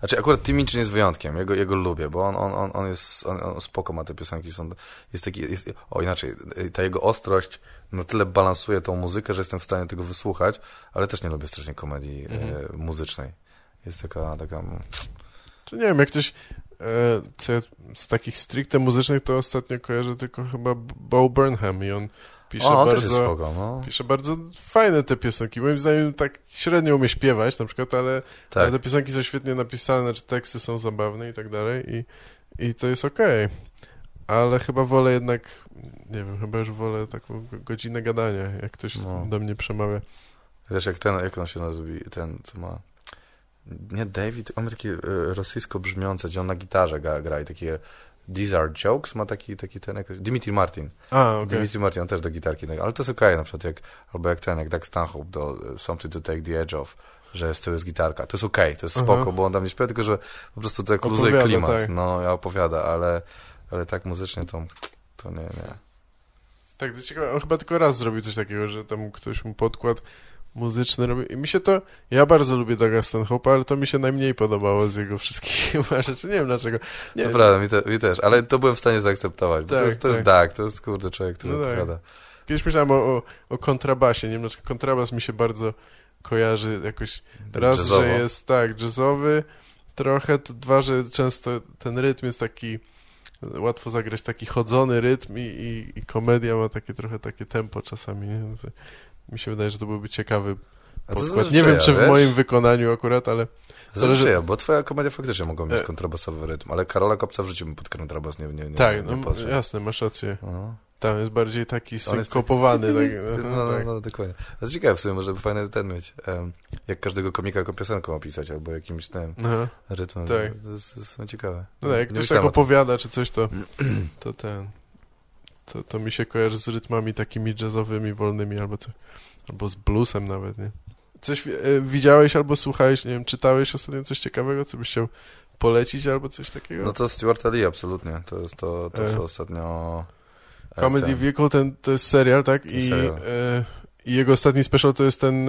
Znaczy akurat Tim Minchin jest wyjątkiem, jego, jego lubię, bo on, on, on, on jest, on, on spoko ma te piosenki, są, jest taki, jest, o inaczej, ta jego ostrość na tyle balansuje tą muzykę, że jestem w stanie tego wysłuchać, ale też nie lubię strasznie komedii Mhm. e, muzycznej. Jest taka, taka, Czy nie wiem, jak ktoś e, co ja z takich stricte muzycznych, to ostatnio kojarzę tylko chyba Bo Burnham i on pisze o, bardzo... spoko, no. Pisze bardzo fajne te piosenki. Moim zdaniem tak średnio umie śpiewać na przykład, ale, ale Tak, te piosenki są świetnie napisane, znaczy teksty są zabawne i tak dalej i, i to jest okej. Ale chyba wolę jednak, nie wiem, chyba już wolę taką godzinę gadania, jak ktoś No. do mnie przemawia. wiesz, jak ten, jak on się nazywa, ten, co ma, nie David, on ma takie rosyjsko brzmiące, gdzie on na gitarze gra, gra i takie These are jokes, ma taki, taki ten, jak, Dimitri Martin. A, okej. Dimitri Martin, on też do gitarki, ale to jest okej, na przykład jak, albo jak ten, jak Doug Stanhope do e, Something to Take the Edge Off, że z tyłu jest gitarka. To jest okej, to jest Aha. spoko, bo on tam nie śpiewa, tylko że po prostu to jak luzuje klimat. tak. No, ja opowiada, ale, ale tak muzycznie to, to nie, nie. Tak, to ciekawe, on chyba tylko raz zrobił coś takiego, że tam ktoś mu podkład muzyczny robi. I mi się to, ja bardzo lubię Doga Stanhope'a, ale to mi się najmniej podobało z jego wszystkich rzeczy. Nie wiem dlaczego. Nie, To prawda, mi, te, mi też, ale to byłem w stanie zaakceptować, Tak, to jest, to jest tak. Dak, to jest kurde człowiek, który No tak. odpowiada. Kiedyś myślałem o, o, o kontrabasie, nie wiem dlaczego kontrabas mi się bardzo kojarzy jakoś raz, Jazzowo. że jest tak, jazzowy trochę, to dwa, że często ten rytm jest taki łatwo zagrać taki chodzony rytm i, i, i komedia ma takie trochę takie tempo czasami, nie? No to Mi się wydaje, że to byłby ciekawy to podkład. Nie wiem, czy w wiesz? moim wykonaniu akurat, ale Zależy zależy- ja, bo twoja komedia faktycznie mogła mieć E. kontrabasowy rytm, ale Karola Kopca w życiu bym pod kontrabas nie, nie, nie, tak, nie no poszedł. jasne, masz rację. No. Tam jest bardziej taki synkopowany. taki- Tak, No, no, tak. no, dokładnie. To ciekawe w sumie, może by fajny ten mieć. em, jak każdego komika jako piosenką opisać, albo jakimś tym Aha. rytmem. Tak. To, jest, to jest ciekawe. No tak, jak ktoś tak opowiada czy coś, to, to ten. To, to mi się kojarzy z rytmami takimi jazzowymi, wolnymi, albo, co, albo z bluesem nawet, nie? Coś e, widziałeś albo słuchałeś, nie wiem, czytałeś ostatnio coś ciekawego, co byś chciał polecić albo coś takiego? No to Stuart Lee, absolutnie. To jest to, to E. co ostatnio... e, Comedy ten- Vehicle ten, to jest serial, tak? I, serial. e, I jego ostatni special to jest ten...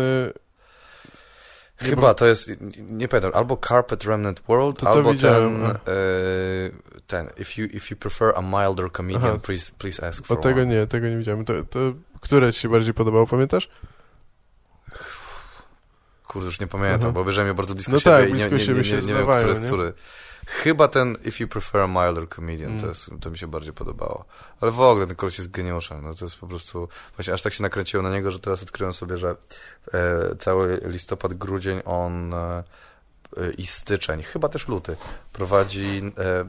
Chyba to jest, nie, pamiętam, albo Carpet Remnant World, To to albo widziałem, ten, e, ten if, you, if you prefer a milder comedian, Aha. please, please ask bo for tego one. nie, tego nie widziałem. To, to, które ci się bardziej podobało, pamiętasz? Kurde, już nie pamiętam, Aha. bo obejrzałem je bardzo blisko No siebie tak, i nie, blisko nie, nie, się nie, nie wiem, który jest który. Chyba ten If you prefer a milder comedian, Mm. to, jest, to mi się bardziej podobało. Ale w ogóle ten koleś jest geniuszem. No to jest po prostu, właśnie aż tak się nakręciło na niego, że teraz odkryłem sobie, że e, cały listopad, grudzień on e, i styczeń, chyba też luty, prowadzi e,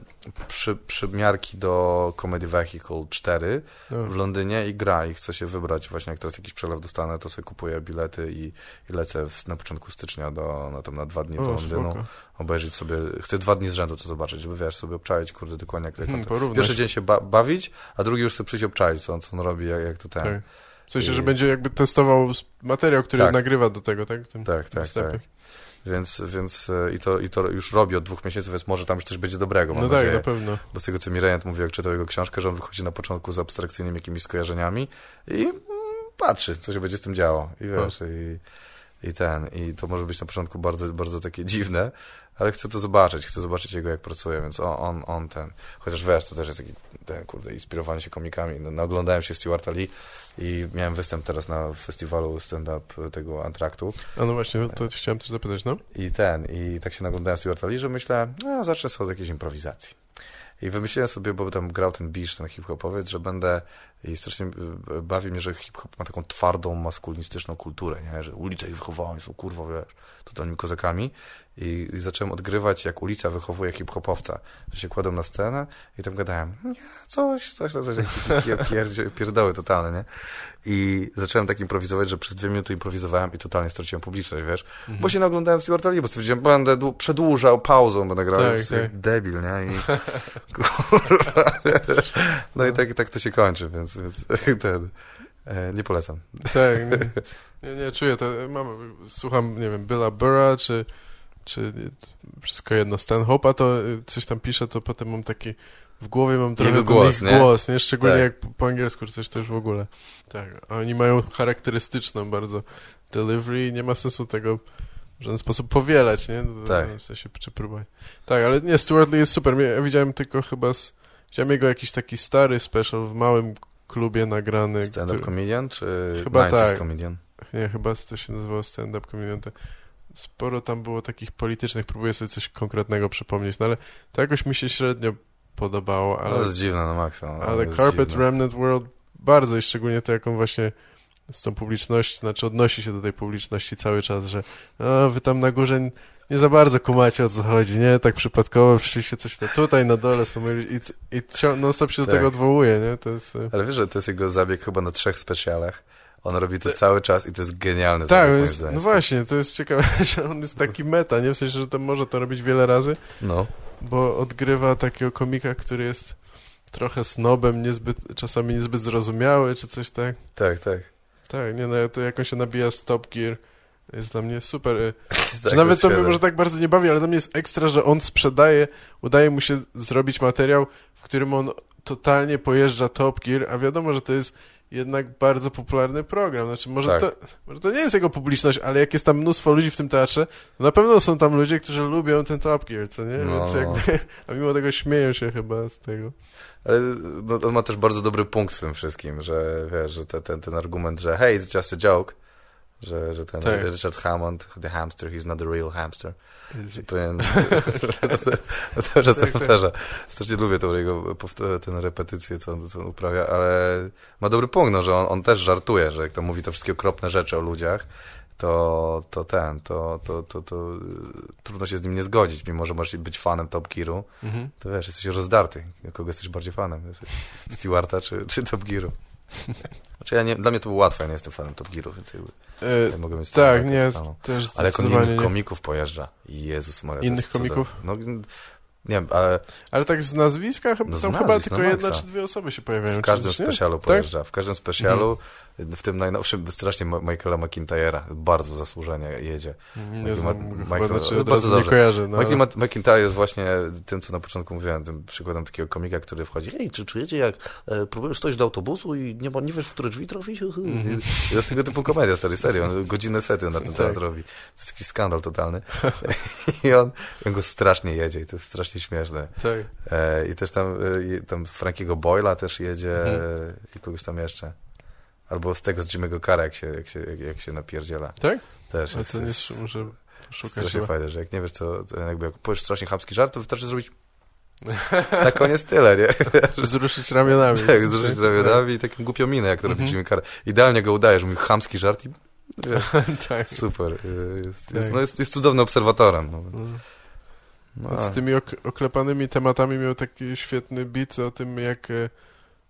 przy, przymiarki do Comedy Vehicle 4 No. w Londynie i gra i chcę się wybrać właśnie jak teraz jakiś przelew dostanę, to sobie kupuję bilety i, i lecę w, na początku stycznia do, na, tam na dwa dni do Londynu, spoko. obejrzeć sobie, chcę dwa dni z rzędu to zobaczyć, żeby wiesz, sobie obczaić, kurde, dokładnie jak, Hmm, to... porównać. Pierwszy dzień się ba bawić, a drugi już sobie przyjść obczaić, co on, co on robi, jak, jak to ten... Tak. W sensie, że będzie jakby testował materiał, który Tak. nagrywa do tego, tak? Tym Tak, tak, tak. Więc, więc e, i, to, i to już robi od dwóch miesięcy, więc może tam już coś będzie dobrego, No tak, nadzieję. na pewno. Bo z tego, co mi Rejent mówił, jak czytał jego książkę, że on wychodzi na początku z abstrakcyjnymi jakimiś skojarzeniami i mm, patrzy, co się będzie z tym działo. I wiesz, i, i ten, i to może być na początku bardzo, bardzo takie dziwne, ale chcę to zobaczyć, chcę zobaczyć jego, jak pracuje, więc on, on, on ten, chociaż wiesz, to też jest taki, ten, kurde, inspirowany się komikami. No, no, oglądałem się Stuarta Lee i miałem występ teraz na festiwalu stand-up tego Antraktu A no właśnie, to chciałem też zapytać, no? i ten, i tak się naglądałem Stuarta Lee, że myślę, no zacznę sobie od jakiejś improwizacji. I wymyśliłem sobie, bo tam grał ten Bisz, ten hip-hopowiec, że będę, i strasznie y, bawi mnie, że hip-hop ma taką twardą, maskulinistyczną kulturę, nie? że ulice ich wychowały, są kurwa, wiesz, totalnymi kozakami. I, I zacząłem odgrywać, jak ulica wychowuje hip-hopowca, że się kładą na scenę i tam gadałem, nie, coś, coś, coś, coś, jakieś takie pier, pierdoły totalne, nie? I zacząłem tak improwizować, że przez dwie minuty improwizowałem i totalnie straciłem publiczność, wiesz? Mhm. Bo się naglądałem Stuarta Lee, bo stwierdziłem, będę dłu- przedłużał pauzą, będę grał Tak, tak. debil, nie? I, kurwa. No i tak, tak to się kończy, więc, więc ten, e, nie polecam. Tak, nie, nie, nie czuję to. Mam, słucham, nie wiem, Billa Burra, czy, czy wszystko jedno, Stanhope'a, to y, coś tam piszę, to potem mam taki, w głowie mam trochę Jego głos, nie? głos, nie? Szczególnie Tak. jak po, po angielsku, czy coś też w ogóle. Tak, a oni mają charakterystyczną bardzo delivery i nie ma sensu tego w żaden sposób powielać, nie? To- Tak. W sensie, czy próbować. Tak, ale nie, Stuart Lee jest super. Ja widziałem tylko chyba, z, widziałem jego jakiś taki stary special w małym klubie nagrany. Stand-up który- comedian, czy Chyba 90s tak. comedian? nie, chyba to się nazywało stand-up comedian. Sporo tam było takich politycznych, próbuję sobie coś konkretnego przypomnieć, no ale to jakoś mi się średnio podobało, Ale ale, to jest dziwne na maksa. no, ale Carpet dziwne. Remnant World bardzo i szczególnie to, jaką właśnie z tą publicznością, znaczy odnosi się do tej publiczności cały czas, że a, wy tam na górze nie za bardzo kumacie o co chodzi, nie? Tak przypadkowo przyszliście coś tam, tutaj na dole są i, i cią- non-stop się do Tak. tego odwołuje, nie? To jest... e, Ale wiesz, że to jest jego zabieg chyba na trzech specjalach. On robi to cały czas i to jest genialny Tak, jest, no właśnie, to jest ciekawe, że on jest taki meta, nie? W sensie, że to może to robić wiele razy, No, bo odgrywa takiego komika, który jest trochę snobem, niezbyt, czasami niezbyt zrozumiały, czy coś tak. tak, tak. Tak, nie, no to jak on się nabija z Top Gear, jest dla mnie super. tak nawet to mnie może tak bardzo nie bawi, ale dla mnie jest ekstra, że on sprzedaje, udaje mu się zrobić materiał, w którym on totalnie pojeżdża Top Gear, a wiadomo, że to jest jednak bardzo popularny program. Znaczy, może, Tak. to, może to nie jest jego publiczność, ale jak jest tam mnóstwo ludzi w tym teatrze, to na pewno są tam ludzie, którzy lubią ten Top Gear, co nie? No. Więc jakby, a mimo tego śmieją się chyba z tego. Ale no, on ma też bardzo dobry punkt w tym wszystkim, że wiesz, że te, ten, ten argument, że hey, it's just a joke, że, że ten Tak. Richard Hammond, the hamster, he's not a real hamster. Pewien, to, że to Tak, tak. powtarza. Strasznie lubię tą jego tę repetycję, co on, co on uprawia, ale ma dobry punkt, no, że on, on też żartuje, że jak to mówi te wszystkie okropne rzeczy o ludziach, to, to ten, to, to, to, to y, trudno się z nim nie zgodzić, mimo że możesz być fanem Top Gearu, Mhm. to wiesz, jesteś rozdarty. Kogo jesteś bardziej fanem? Jesteś Stewarta czy, czy Top Gearu? Znaczy ja nie, dla mnie to było łatwe, ja nie jestem fanem Top Gearu, więc jakby E, ja mogę mieć tak, nie, też Ale jak on innych komików pojeżdża. Jezus Maria. Innych komików? No, nie wiem, ale Ale tak z nazwiska No z tam nazwisk, chyba no tylko maksa. jedna czy dwie osoby się pojawiają. w każdym czy specjalu Tak? pojeżdża. W każdym specjalu, w tym najnowszym, strasznie Michaela McIntyre'a, bardzo zasłużenie jedzie. Nie Taki znam, Ma- chyba, Michael- znaczy bardzo razu nie dobrze. kojarzę. No, Michael McIntyre jest właśnie tym, co na początku mówiłem, tym przykładem takiego komika, który wchodzi, hej, czy czujecie, jak e, próbujesz dojść do autobusu i nie, ma, nie wiesz, w które drzwi trafić? Mhm. I Jest tego typu komedia, stary, serio. On godzinne sety na ten Tak. teatr robi. To jest jakiś skandal totalny. I on, on go strasznie jedzie i to jest strasznie śmieszne. Tak. E, I też tam, e, tam Frankiego Boyla też jedzie Mhm. i kogoś tam jeszcze. Albo z tego z Jimmy'ego Cara, jak się, jak się, jak, się napierdziela. Tak? Też Ale jest, to nie jest jest, muszę szukać strasznie fajne, że jak nie wiesz co, jakby jak powiesz strasznie chamski żart, to wystarczy zrobić na koniec tyle, nie? Zruszyć ramionami. tak, nie? ramionami i taką głupią minę, jak to robi Mhm. Jimmy Carr. Idealnie go udajesz, mówi chamski żart i tak. super. y, Jest, Tak. jest, no jest, jest cudownym obserwatorem. No. Mm. No, Z tymi ok oklepanymi tematami miał taki świetny bit o tym, jak e,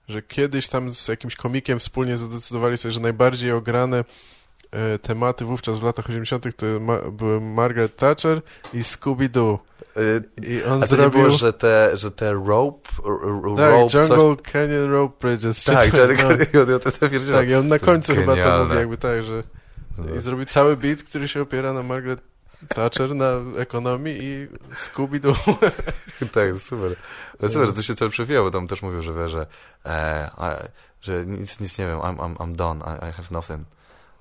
że kiedyś tam z jakimś komikiem wspólnie zadecydowali sobie, że najbardziej ograne e, tematy wówczas w latach 80. to ma były Margaret Thatcher i Scooby-Doo. y, I on a to zrobił... było, że te, że te rope, tak, rope coś... Jungle Canyon Rope Bridges. czy Tak, coś, Jungle no. Canyon, ja to to pierdzielę. Tak, i on na To końcu chyba to genialne. mówi jakby tak, że No. i zrobił cały beat, który się opiera na Margaret Thatcher, na ekonomii i Scooby-Doo. tak, super. Ale super, to się cel przewijało, tam też mówił, że wie, że, e, a, że nic, nic nie wiem, I'm, I'm, I'm done, I, I have nothing.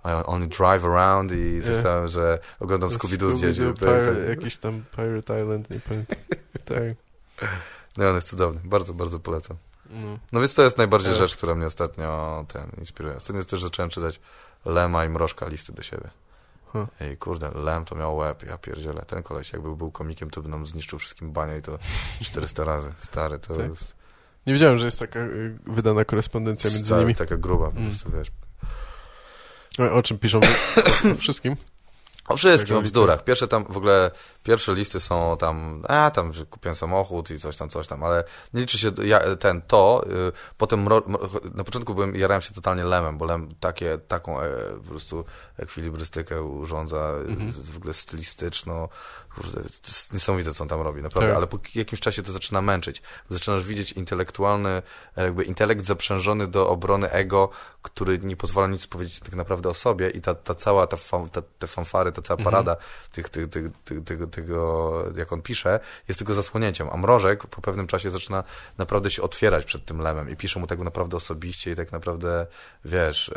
I only drive around i coś tam, że oglądam Scooby-Doo z dzieci. Tak, tak. jakiś tam Pirate Island, nie pamiętam. tak. No, on jest cudowny, bardzo, bardzo polecam. No. No więc to jest najbardziej Tak. rzecz, która mnie ostatnio ten inspiruje. Ostatnio też zacząłem czytać Lema i Mrożka listy do siebie. Huh. Ej, kurde, Lem to miał łeb, ja pierdzielę. Ten koleś jakby był komikiem, to by nam zniszczył wszystkim banie i to 400 razy. Stary, to Tak? jest Nie wiedziałem, że jest taka y, wydana korespondencja między stary, nimi. taka gruba, po Mm. prostu, wiesz. O, o czym piszą? O, o wszystkim? O wszystkim, o bzdurach. Pierwsze tam, w ogóle, pierwsze listy są tam, a tam, że kupiłem samochód i coś tam, coś tam, ale nie liczy się ja, ten, to, y, potem mro- na początku byłem, jarałem się totalnie Lemem, bo Lem takie, taką e, po prostu ekwilibrystykę urządza, Mhm. z, w ogóle stylistyczną, kurde, to jest niesamowite, co on tam robi, naprawdę, Tak. ale po jakimś czasie to zaczyna męczyć. Zaczynasz widzieć intelektualny, jakby intelekt zaprzężony do obrony ego, który nie pozwala nic powiedzieć tak naprawdę o sobie i ta, ta cała, ta, ta te fanfary, ta cała Mhm. parada tych, tych, tych, tych, tego, tego, jak on pisze, jest tylko zasłonięciem, a Mrożek po pewnym czasie zaczyna naprawdę się otwierać przed tym Lemem i pisze mu tak naprawdę osobiście i tak naprawdę, wiesz,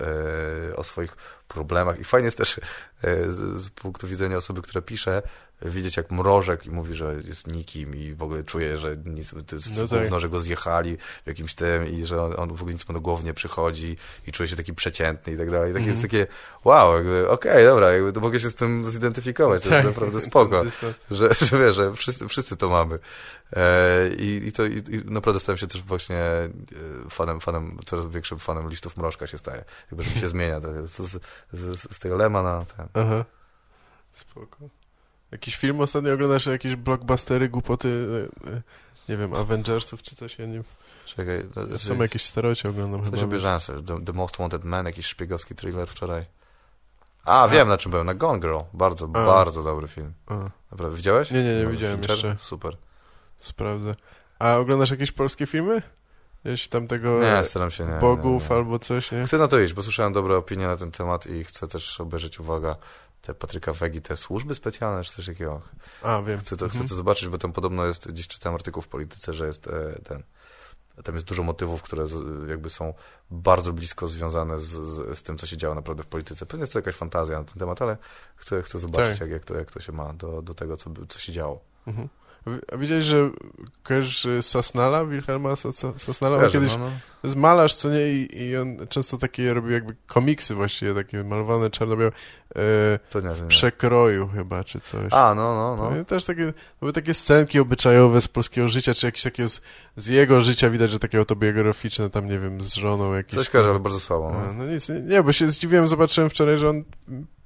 e, o swoich problemach i fajnie jest też e, z, z punktu widzenia osoby, która pisze, widzieć jak Mrożek i mówi, że jest nikim i w ogóle czuje, że nic, to jest No tak. że go zjechali w jakimś tym i że on, on w ogóle nic mu do głowy nie przychodzi i czuje się taki przeciętny i tak dalej. I takie Mhm. jest takie, wow, jakby, okej, dobra, jakby, to mogę się z tym zidentyfikować, to jest naprawdę spoko, że, że wiesz, że wszyscy, wszyscy to mamy. E, i, I to i, i naprawdę stałem się też właśnie e, fanem, fanem, coraz większym fanem listów Mrożka się staje. Jakby, że mi się zmienia trochę z, z, z, z tego Lema na ten. Aha. Spoko. Jakiś film ostatnio oglądasz, jakieś blockbustery, głupoty, e, e, nie wiem, Avengersów czy coś, ja nie Czekaj, to- Są jakieś starocie oglądam Co chyba. bierze answer? The, The Most Wanted Man, jakiś szpiegowski thriller wczoraj. A, wiem na czym byłem, na Gone Girl. Bardzo, A. bardzo dobry film. A, Naprawdę, widziałeś? Nie, nie, nie No, widziałem Fincher? jeszcze. Super. sprawdzę. A oglądasz jakieś polskie filmy? Jakieś tam tego Nie, staram się nie. bogów nie, nie. albo coś, nie? Chcę na to iść, bo słyszałem dobre opinie na ten temat i chcę też obejrzeć, uwaga, te Patryka Wegi, te służby specjalne, czy coś takiego. A, wiem. Chcę to, chcę Mhm. to zobaczyć, bo tam podobno jest, gdzieś czytałem artykuł w polityce, że jest e, ten, tam jest dużo motywów, które jakby są bardzo blisko związane z, z, z, tym, co się działo naprawdę w polityce. Pewnie jest to jakaś fantazja na ten temat, ale chcę, chcę zobaczyć, tak. jak, jak, to, jak to się ma do, do tego, co, co się działo. Mhm. A widziałeś, że kojarzysz Sasnala, Wilhelma Sasnala? Kojarzę, kiedyś no, no. malarz, co nie? I, I, on często takie robił jakby komiksy właściwie, takie malowane czarno-białe e, w przekroju chyba, czy coś. A, no, no, no. I też takie, były takie scenki obyczajowe z polskiego życia, czy jakieś takie z, z jego życia widać, że takie autobiograficzne, tam nie wiem, z żoną jakieś. Coś kojarzę, ale bardzo słabo. No. no nic, nie, nie, bo się zdziwiłem, zobaczyłem wczoraj, że on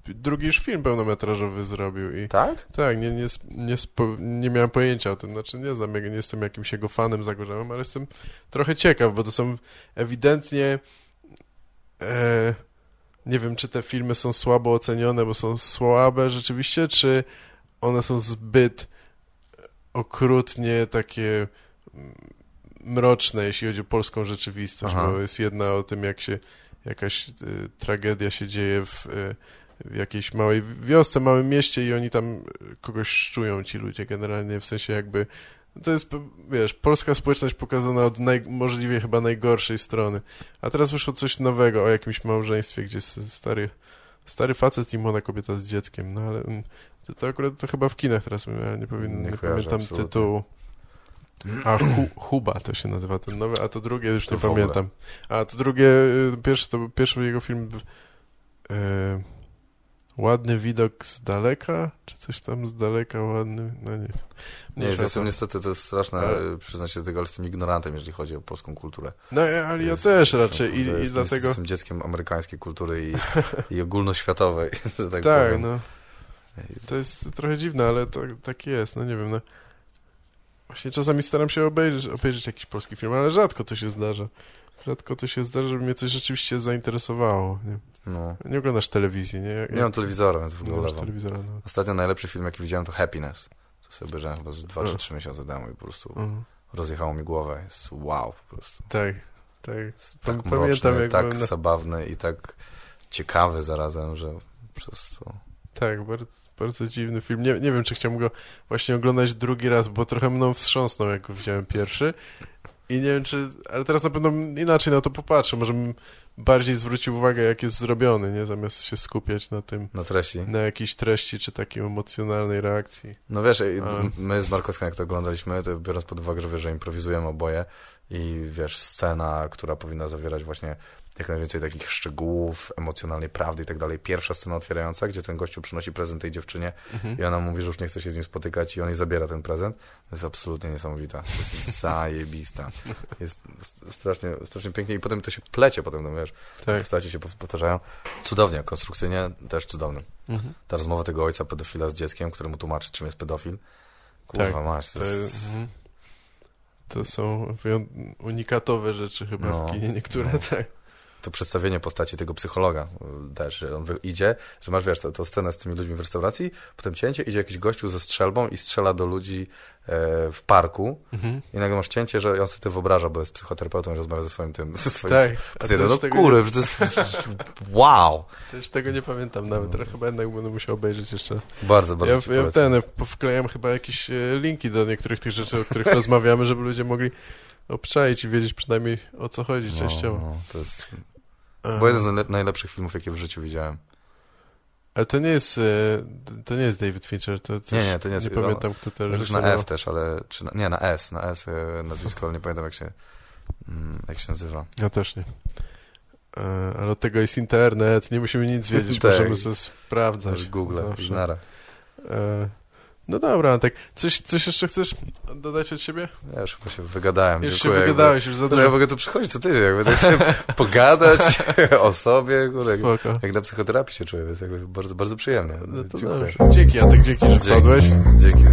drugi już film pełnometrażowy zrobił. I, tak? Tak, nie, nie, nie, nie miałem pojęcia o tym, znaczy nie znam, nie jestem jakimś jego fanem zagorzałym, ale jestem trochę ciekaw, bo to są ewidentnie e, nie wiem, czy te filmy są słabo ocenione, bo są słabe rzeczywiście, czy one są zbyt okrutnie takie mroczne, jeśli chodzi o polską rzeczywistość, Aha. bo jest jedna o tym, jak się jakaś y, tragedia się dzieje w y, w jakiejś małej wiosce, małym mieście i oni tam kogoś szczują ci ludzie generalnie, w sensie jakby to jest, wiesz, polska społeczność pokazana od naj, możliwie chyba najgorszej strony. A teraz wyszło coś nowego o jakimś małżeństwie, gdzie stary, stary facet i młoda kobieta z dzieckiem, no ale mm, to, to akurat to chyba w kinach teraz, ja nie, powiem, nie, nie pamiętam absolutnie. tytułu. A hu, Huba to się nazywa ten nowy, a to drugie już to nie pamiętam. A to drugie, y, pierwszy, to był pierwszy jego film... Yy, Ładny widok z daleka? Czy coś tam z daleka ładny? No nie. Nie, jestem niestety, to jest straszne, ale... przyznać się do tego, ale jestem ignorantem, jeżeli chodzi o polską kulturę. No, ale ja jest, też raczej i, i dlatego... Jestem dzieckiem amerykańskiej kultury i, i ogólnoświatowej, że tak, tak powiem. no. To jest trochę dziwne, ale to, tak jest, no nie wiem, no. Właśnie czasami staram się obejrzeć, obejrzeć jakiś polski film, ale rzadko to się zdarza. Rzadko to się zdarza, żeby mnie coś rzeczywiście zainteresowało, nie? No. Nie oglądasz telewizji, nie? Jak... Nie mam telewizora, więc w ogóle telewizora, no. Ostatnio najlepszy film, jaki widziałem, to Happiness. To sobie obejrzałem chyba z 2 czy 3 miesiące temu i po prostu uh. rozjechało mi głowę. Jest wow po prostu. Tak, tak. tak mroczny, Pamiętam, jak tak na... zabawny i tak ciekawy zarazem, że po prostu... Tak, bardzo, bardzo dziwny film. Nie, nie wiem, czy chciałbym go właśnie oglądać drugi raz, bo trochę mną wstrząsnął, jak go widziałem pierwszy. I nie wiem, czy... Ale teraz na pewno inaczej na to popatrzę. Może bym bardziej zwrócił uwagę, jak jest zrobiony, nie? Zamiast się skupiać na tym... Na treści. Na jakiejś treści, czy takiej emocjonalnej reakcji. No wiesz, A... my z Markowską, jak to oglądaliśmy, to biorąc pod uwagę, że, wiesz, że improwizujemy oboje i wiesz, scena, która powinna zawierać właśnie jak najwięcej takich szczegółów, emocjonalnej prawdy i tak dalej. Pierwsza scena otwierająca, gdzie ten gościu przynosi prezent tej dziewczynie mhm. i ona mówi, że już nie chce się z nim spotykać i on jej zabiera ten prezent. To jest absolutnie niesamowita. To jest zajebista. Jest strasznie, strasznie pięknie i potem to się plecie potem, no wiesz, tak. postacie się powtarzają. Cudownie, konstrukcyjnie też cudowny. Mhm. Ta rozmowa tego ojca pedofila z dzieckiem, któremu tłumaczy, czym jest pedofil. Kurwa tak. masz, to, to jest... Mhm. To są unikatowe rzeczy chyba no, w kinie, niektóre no. tak to przedstawienie postaci tego psychologa y, też, że on idzie, że masz, wiesz, to, to scenę z tymi ludźmi w restauracji, potem cięcie, idzie jakiś gościu ze strzelbą i strzela do ludzi e, w parku mhm. i nagle masz cięcie, że on sobie to wyobraża, bo jest psychoterapeutą i rozmawia ze swoim tym, ze swoim tak, pacjentem. No nie... to jest wow! Też tego nie pamiętam nawet, no. chyba jednak będę musiał obejrzeć jeszcze. Bardzo, bardzo Ja, ja ten, wklejam chyba jakieś e, linki do niektórych tych rzeczy, o których rozmawiamy, żeby ludzie mogli obczaić i wiedzieć przynajmniej o co chodzi no, częściowo. No, to jest bo jeden z najlepszych filmów, jakie w życiu widziałem. Ale to nie jest, e, to nie jest David Fincher, to coś, nie, nie, to nie jest. Nie pamiętam, kto to reżyserował. Na F też, ale, czy na, nie, na S, na S e, nazwisko, ale nie pamiętam jak się, mm, jak się nazywa. Ja też nie. E, ale od tego jest internet, nie musimy nic wiedzieć, tak. możemy sobie sprawdzać. Google, Nara. No dobra, tak. Coś, coś jeszcze chcesz dodać od siebie? Ja już chyba się wygadałem. Już Dziękuję, się wygadałeś, już za dużo. No ja mogę tu przychodzić co tydzień, jakby tak sobie pogadać o sobie. Kurde, jak, jak na psychoterapii się czuję, więc jakby bardzo, bardzo przyjemnie. No to Dziękuję. Dobrze. Dzięki, Jacek, dzięki, że dzięki. Dzięki.